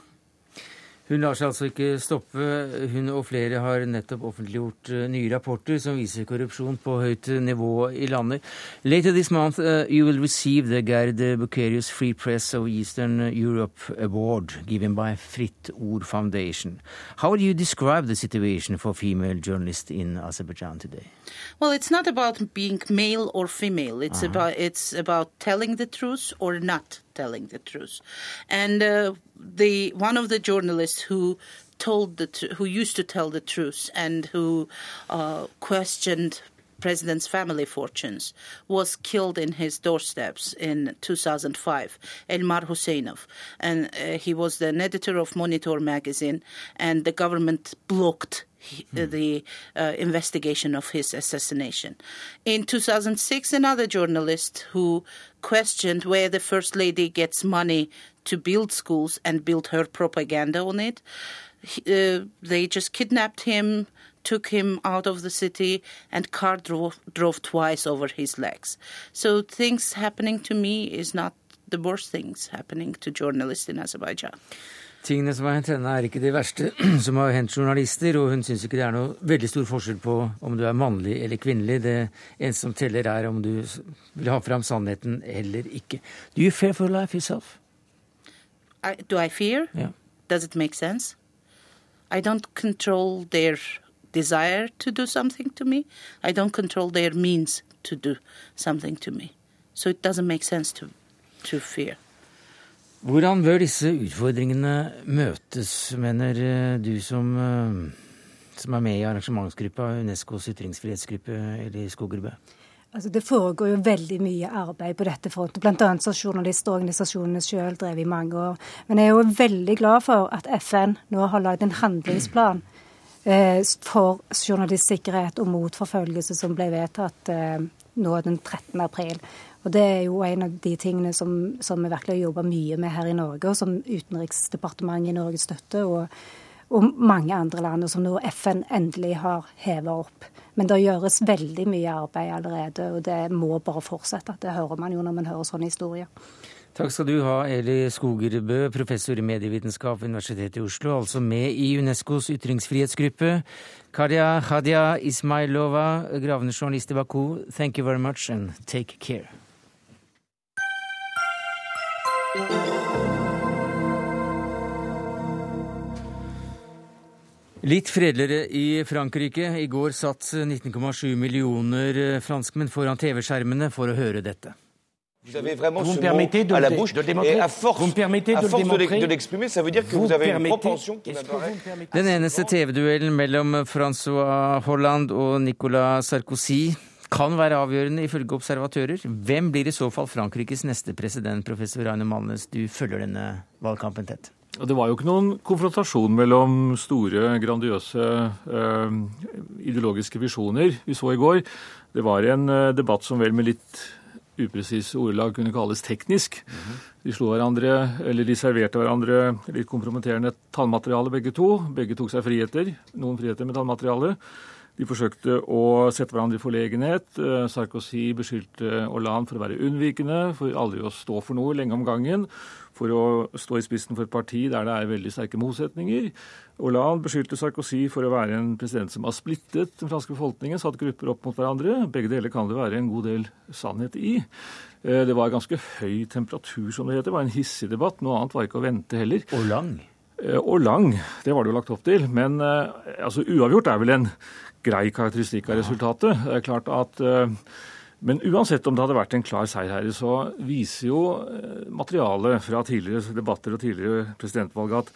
Hun lar seg altså ikke stoppe. Hun og flere har nettopp offentliggjort eh, nye rapporter som viser korrupsjon på høyt nivå i landet. Later this month uh, you will receive the Gerd Bukerius Free Press of Eastern Europe Award given by Fritt Ord Foundation. How do you describe the situation for female journalists in Azerbaijan today? Well, it's not about being male or female. It's uh -huh. about it's about telling the truth or not telling the truth. And uh, the one of the journalists who told the who used to tell the truth and who uh, questioned president's family fortunes, was killed in his doorsteps in 2005, Elmar Husseinov. And uh, he was the editor of Monitor magazine, and the government blocked the uh, investigation of his assassination. In 2006, another journalist who questioned where the First Lady gets money to build schools and build her propaganda on it, uh, they just kidnapped him, took him out of the city, and car drove, drove twice over his legs. So things happening to me is not the worst things happening to journalists in Azerbaijan. Tingene som har hendt henne, er ikke det verste som har hendt journalister, og hun syns ikke det er noe veldig stor forskjell på om du er mannlig eller kvinnelig. Det eneste som teller, er om du vil ha fram sannheten eller ikke. Do you fear for life yourself? I, do I fear? Yeah. Does it make sense? I don't control their desire to do something to me. I don't control their means to do something to me. So it doesn't make sense to, to fear. Hvordan bør disse utfordringene møtes, mener eh, du som, eh, som er med i arrangementsgruppa, Unescos ytringsfrihetsgruppe, Eli Skogerbø? Altså, det foregår jo veldig mye arbeid på dette frontet. Bl.a. har journalistorganisasjonene sjøl drevet i mange år. Men jeg er jo veldig glad for at FN nå har lagd en handlingsplan eh, for journalistsikkerhet og mot forfølgelse, som ble vedtatt eh, nå den 13. april. Og Det er jo en av de tingene som, som vi virkelig har jobba mye med her i Norge, og som Utenriksdepartementet i Norge støtter, og, og mange andre land, og som nå FN endelig har heva opp. Men det gjøres veldig mye arbeid allerede, og det må bare fortsette. Det hører man jo når man hører sånne historier. Takk skal du ha, Eli Skogerbø, professor i medievitenskap ved Universitetet i Oslo, altså med i Unescos ytringsfrihetsgruppe. Kadia Hadia Ismailova, gravende journalist i Baku, thank you very much and take care. Litt fredeligere i Frankrike. I går satt 19,7 millioner franskmenn foran TV-skjermene for å høre dette. Vous avez vraiment vous ce mot à la bouche de et à force, vous me permettez de, de l'exprimer, ça veut dire que vous, vous avez une propension qui. Den eneste TV-duellen mellom Francois Hollande og Nicolas Sarkozy kan være avgjørende ifølge observatører. Hvem blir i så fall Frankrikes neste president, professor Raine Malnes? Du følger denne valgkampen tett. Det var jo ikke noen konfrontasjon mellom store, grandiøse øh, ideologiske visjoner vi så i går. Det var en øh, debatt som vel med litt upresise ordelag kunne kalles teknisk. Mm -hmm. De slo hverandre, eller de serverte hverandre litt kompromitterende tallmateriale begge to. Begge tok seg friheter, noen friheter med tallmateriale. De forsøkte å sette hverandre i forlegenhet. Sarkozy beskyldte Hollande for å være unnvikende, for aldri å stå for noe lenge om gangen for å stå i spissen for et parti der det er veldig sterke motsetninger. Hollande beskyldte Sarkozy for å være en president som har splittet den franske befolkningen, satt grupper opp mot hverandre. Begge deler kan det være en god del sannhet i. Eh, det var ganske høy temperatur, som det heter. Det var en hissig debatt. Noe annet var ikke å vente heller. Og lang. Eh, og lang. Det var det jo lagt opp til. Men eh, altså, uavgjort er vel en grei karakteristikk av resultatet. Det er klart at men uansett om det hadde vært en klar seier her, så viser jo eh, materialet fra tidligere debatter og tidligere presidentvalg at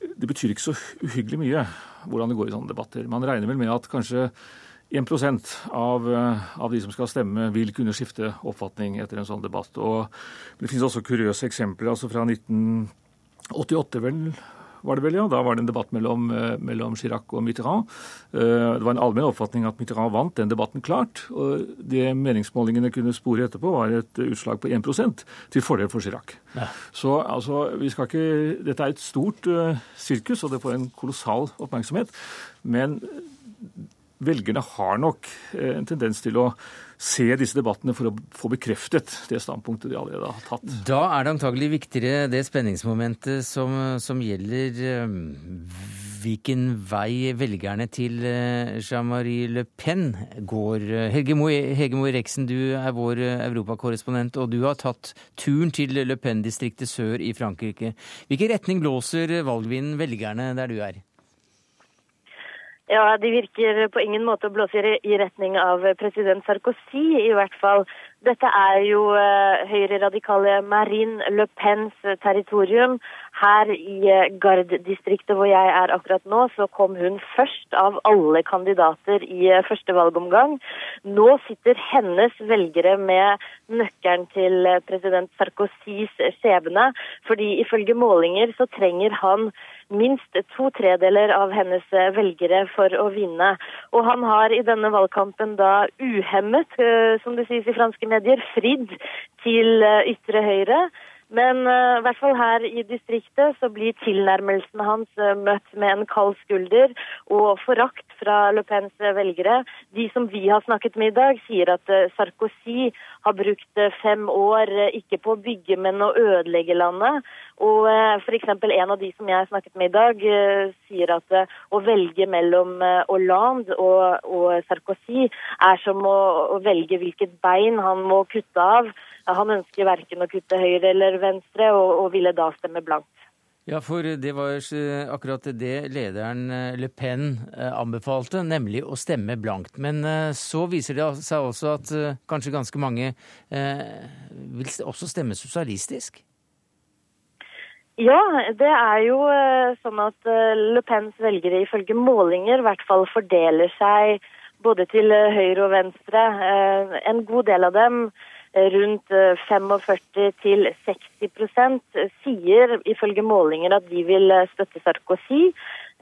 det betyr ikke så uhyggelig mye hvordan det går i sånne debatter. Man regner vel med at kanskje 1 av, eh, av de som skal stemme, vil kunne skifte oppfatning etter en sånn debatt. Og det finnes også kuriøse eksempler. altså Fra 1988 vel, var det vel, ja. Da var det en debatt mellom, eh, mellom Chirac og Mitterrand. Eh, det var en allmenn oppfatning at Mitterrand vant den debatten klart. Og det meningsmålingene kunne spore etterpå, var et utslag på 1 til fordel for Chirac. Ja. Så altså, vi skal ikke Dette er et stort uh, sirkus, og det får en kolossal oppmerksomhet. Men velgerne har nok en tendens til å se disse debattene for å få bekreftet det standpunktet de allerede har tatt. Da er det antagelig viktigere det spenningsmomentet som, som gjelder um, hvilken vei velgerne til uh, Jean-Marie Le Pen går. Helge Moe Reksen, du er vår uh, europakorrespondent, og du har tatt turen til Le Pen-distriktet sør i Frankrike. Hvilken retning blåser valgvinden velgerne der du er? Ja, De virker på ingen måte å blåse i retning av president Sarkozy, i hvert fall. Dette er jo uh, høyreradikale Marine Le Pens territorium. Her i uh, Gard-distriktet hvor jeg er akkurat nå, så kom hun først av alle kandidater i uh, første valgomgang. Nå sitter hennes velgere med nøkkelen til president Sarkozys skjebne, fordi ifølge målinger så trenger han minst to tredeler av hennes eh, velgere for å vinne. Og han har i denne valgkampen da uhemmet, eh, som det sies i franske medier, fridd til eh, ytre høyre. Men uh, i hvert fall her i distriktet så blir tilnærmelsen hans uh, møtt med en kald skulder og forakt fra Le Pens velgere. De som vi har snakket med i dag, sier at uh, Sarkozy har brukt fem år ikke på å bygge, men å ødelegge landet. Og f.eks. en av de som jeg har snakket med i dag, sier at å velge mellom Hollande og, og Sarkozy er som å, å velge hvilket bein han må kutte av. Han ønsker verken å kutte høyre eller venstre, og, og ville da stemme blankt. Ja, for det var akkurat det lederen eh, Le Pen eh, anbefalte, nemlig å stemme blankt. Men eh, så viser det seg også at kanskje ganske mange vil også stemme sosialistisk? Ja, det er jo sånn at Le Pens velgere ifølge målinger i hvert fall fordeler seg både til høyre og venstre. En god del av dem rundt 45 eh, 60% sier ifølge målinger at de vil eh, støtte Sarkozy.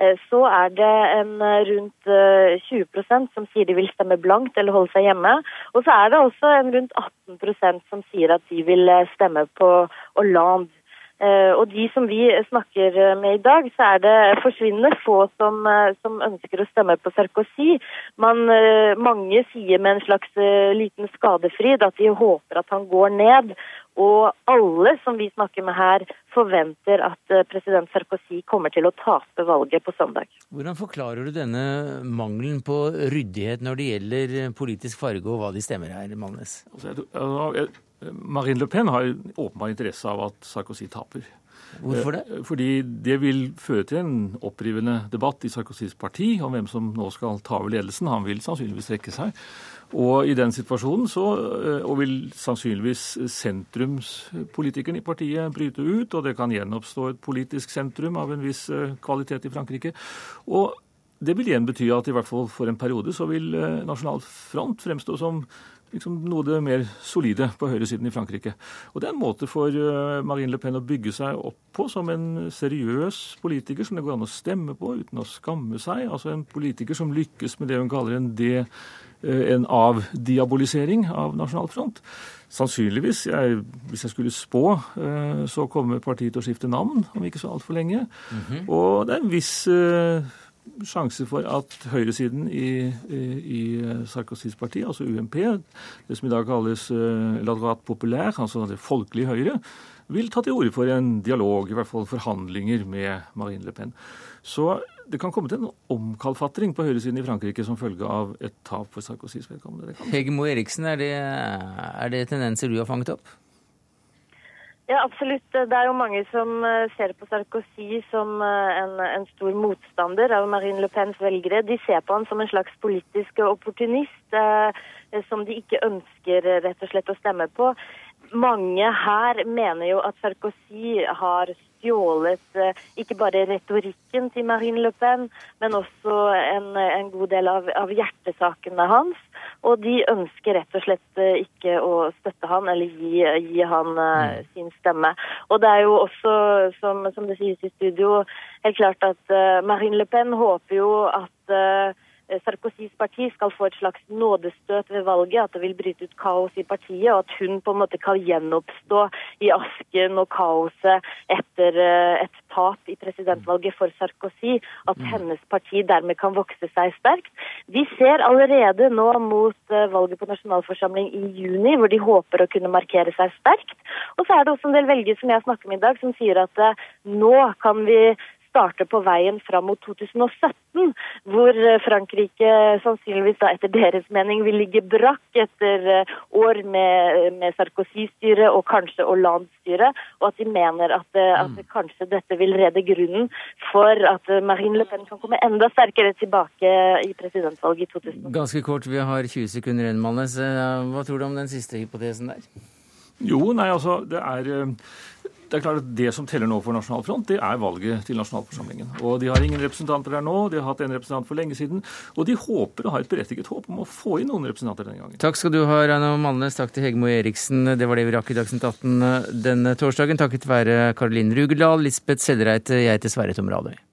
Eh, så er det en rundt 20% som sier de vil stemme blankt eller holde seg hjemme. Og så er det også en rundt 18% som sier at de vil stemme på Hollande. Eh, og de som vi snakker med i dag, så er det forsvinnende få som, eh, som ønsker å stemme på Sarkozy. Man, eh, mange sier med en slags liten skadefryd at de håper at han går ned. Og alle som vi snakker med her, forventer at president Sarkozy kommer til å tape valget på søndag. Hvordan forklarer du denne mangelen på ryddighet når det gjelder politisk farge og hva de stemmer her, Malnes? Altså, Marine Le Pen har åpenbar interesse av at Sarkozy taper. Hvorfor det? Eh, fordi det vil føre til en opprivende debatt i Sarkozys parti om hvem som nå skal ta over ledelsen. Han vil sannsynligvis trekke seg. Og i den situasjonen så eh, og vil sannsynligvis sentrumspolitikerne i partiet bryte ut, og det kan gjenoppstå et politisk sentrum av en viss eh, kvalitet i Frankrike. Og det vil igjen bety at i hvert fall for en periode så vil Nasjonal Front fremstå som liksom noe det mer solide på høyresiden i Frankrike. Og Det er en måte for eh, Marine Le Pen å bygge seg opp på som en seriøs politiker som det går an å stemme på uten å skamme seg. Altså en politiker som lykkes med det hun kaller en, de, eh, en avdiabolisering av Nasjonal Front. Sannsynligvis, jeg, hvis jeg skulle spå, eh, så kommer partiet til å skifte navn om ikke så altfor lenge. Mm -hmm. Og det er en viss sjanse for at høyresiden i, i, i Sarkozys parti, altså UMP, det som i dag kalles uh, la droite populaire, altså det folkelige Høyre, vil ta til orde for en dialog, i hvert fall forhandlinger med Marine Le Pen. Så det kan komme til en omkalfatring på høyresiden i Frankrike som følge av et tap for Sarkozys vedkommende. Hegemo Eriksen, er det, er det tendenser du har fanget opp? Ja, absolutt. Det er jo mange som eh, ser på Sarkozy som eh, en, en, stor motstander av Marine Le Pens velgere. De ser på han som en slags politisk opportunist eh, som de ikke ønsker rett og slett å stemme på. Mange her mener jo at Sarkozy har stjålet eh, ikke bare retorikken til Marine Le Pen, men også en, en god del av, av, hjertesakene hans. Og de ønsker rett og slett eh, ikke å støtte han eller gi, gi han uh, sin stemme. Og det er jo også, som, som det sies i studio, helt klart at Marine Le Pen håper jo at Eh, Sarkozys parti skal få et slags nådestøt ved valget, at det vil bryte ut kaos i partiet, og at hun på en måte kan gjenoppstå i asken og kaoset etter eh, et tap i presidentvalget for Sarkozy. At mm. hennes parti dermed kan vokse seg sterkt. Vi ser allerede nå mot eh, valget på nasjonalforsamling i juni, hvor de håper å kunne markere seg sterkt. Og så er det også en del velgere som jeg snakker med i dag, som sier at nå kan vi starte på veien fram mot 2017, hvor eh, Frankrike sannsynligvis da etter deres mening vil ligge brakk etter eh, år med, med Sarkozy-styret og kanskje Hollande-styret, og at de mener at, at mm. kanskje dette vil redde grunnen for at Marine Le Pen kan komme enda sterkere tilbake i presidentvalget i 2017. Ganske kort, vi har 20 sekunder igjen, Malnes. Hva tror du om den siste hypotesen der? Jo, nei, altså, det er det er klart at det som teller nå for Nasjonal Front, det er valget til nasjonalforsamlingen. Og De har ingen representanter der nå, de har hatt en representant for lenge siden. Og de håper og har et berettiget håp om å få inn noen representanter denne gangen. Takk skal du ha, Reino Malnes. Takk til Hegmo Eriksen. Det var det vi rakk i Dagsnytt 18 denne torsdagen. Takket være Karoline Rugeldal, Lisbeth Sellereite, jeg heter Sverre Tom Radøy.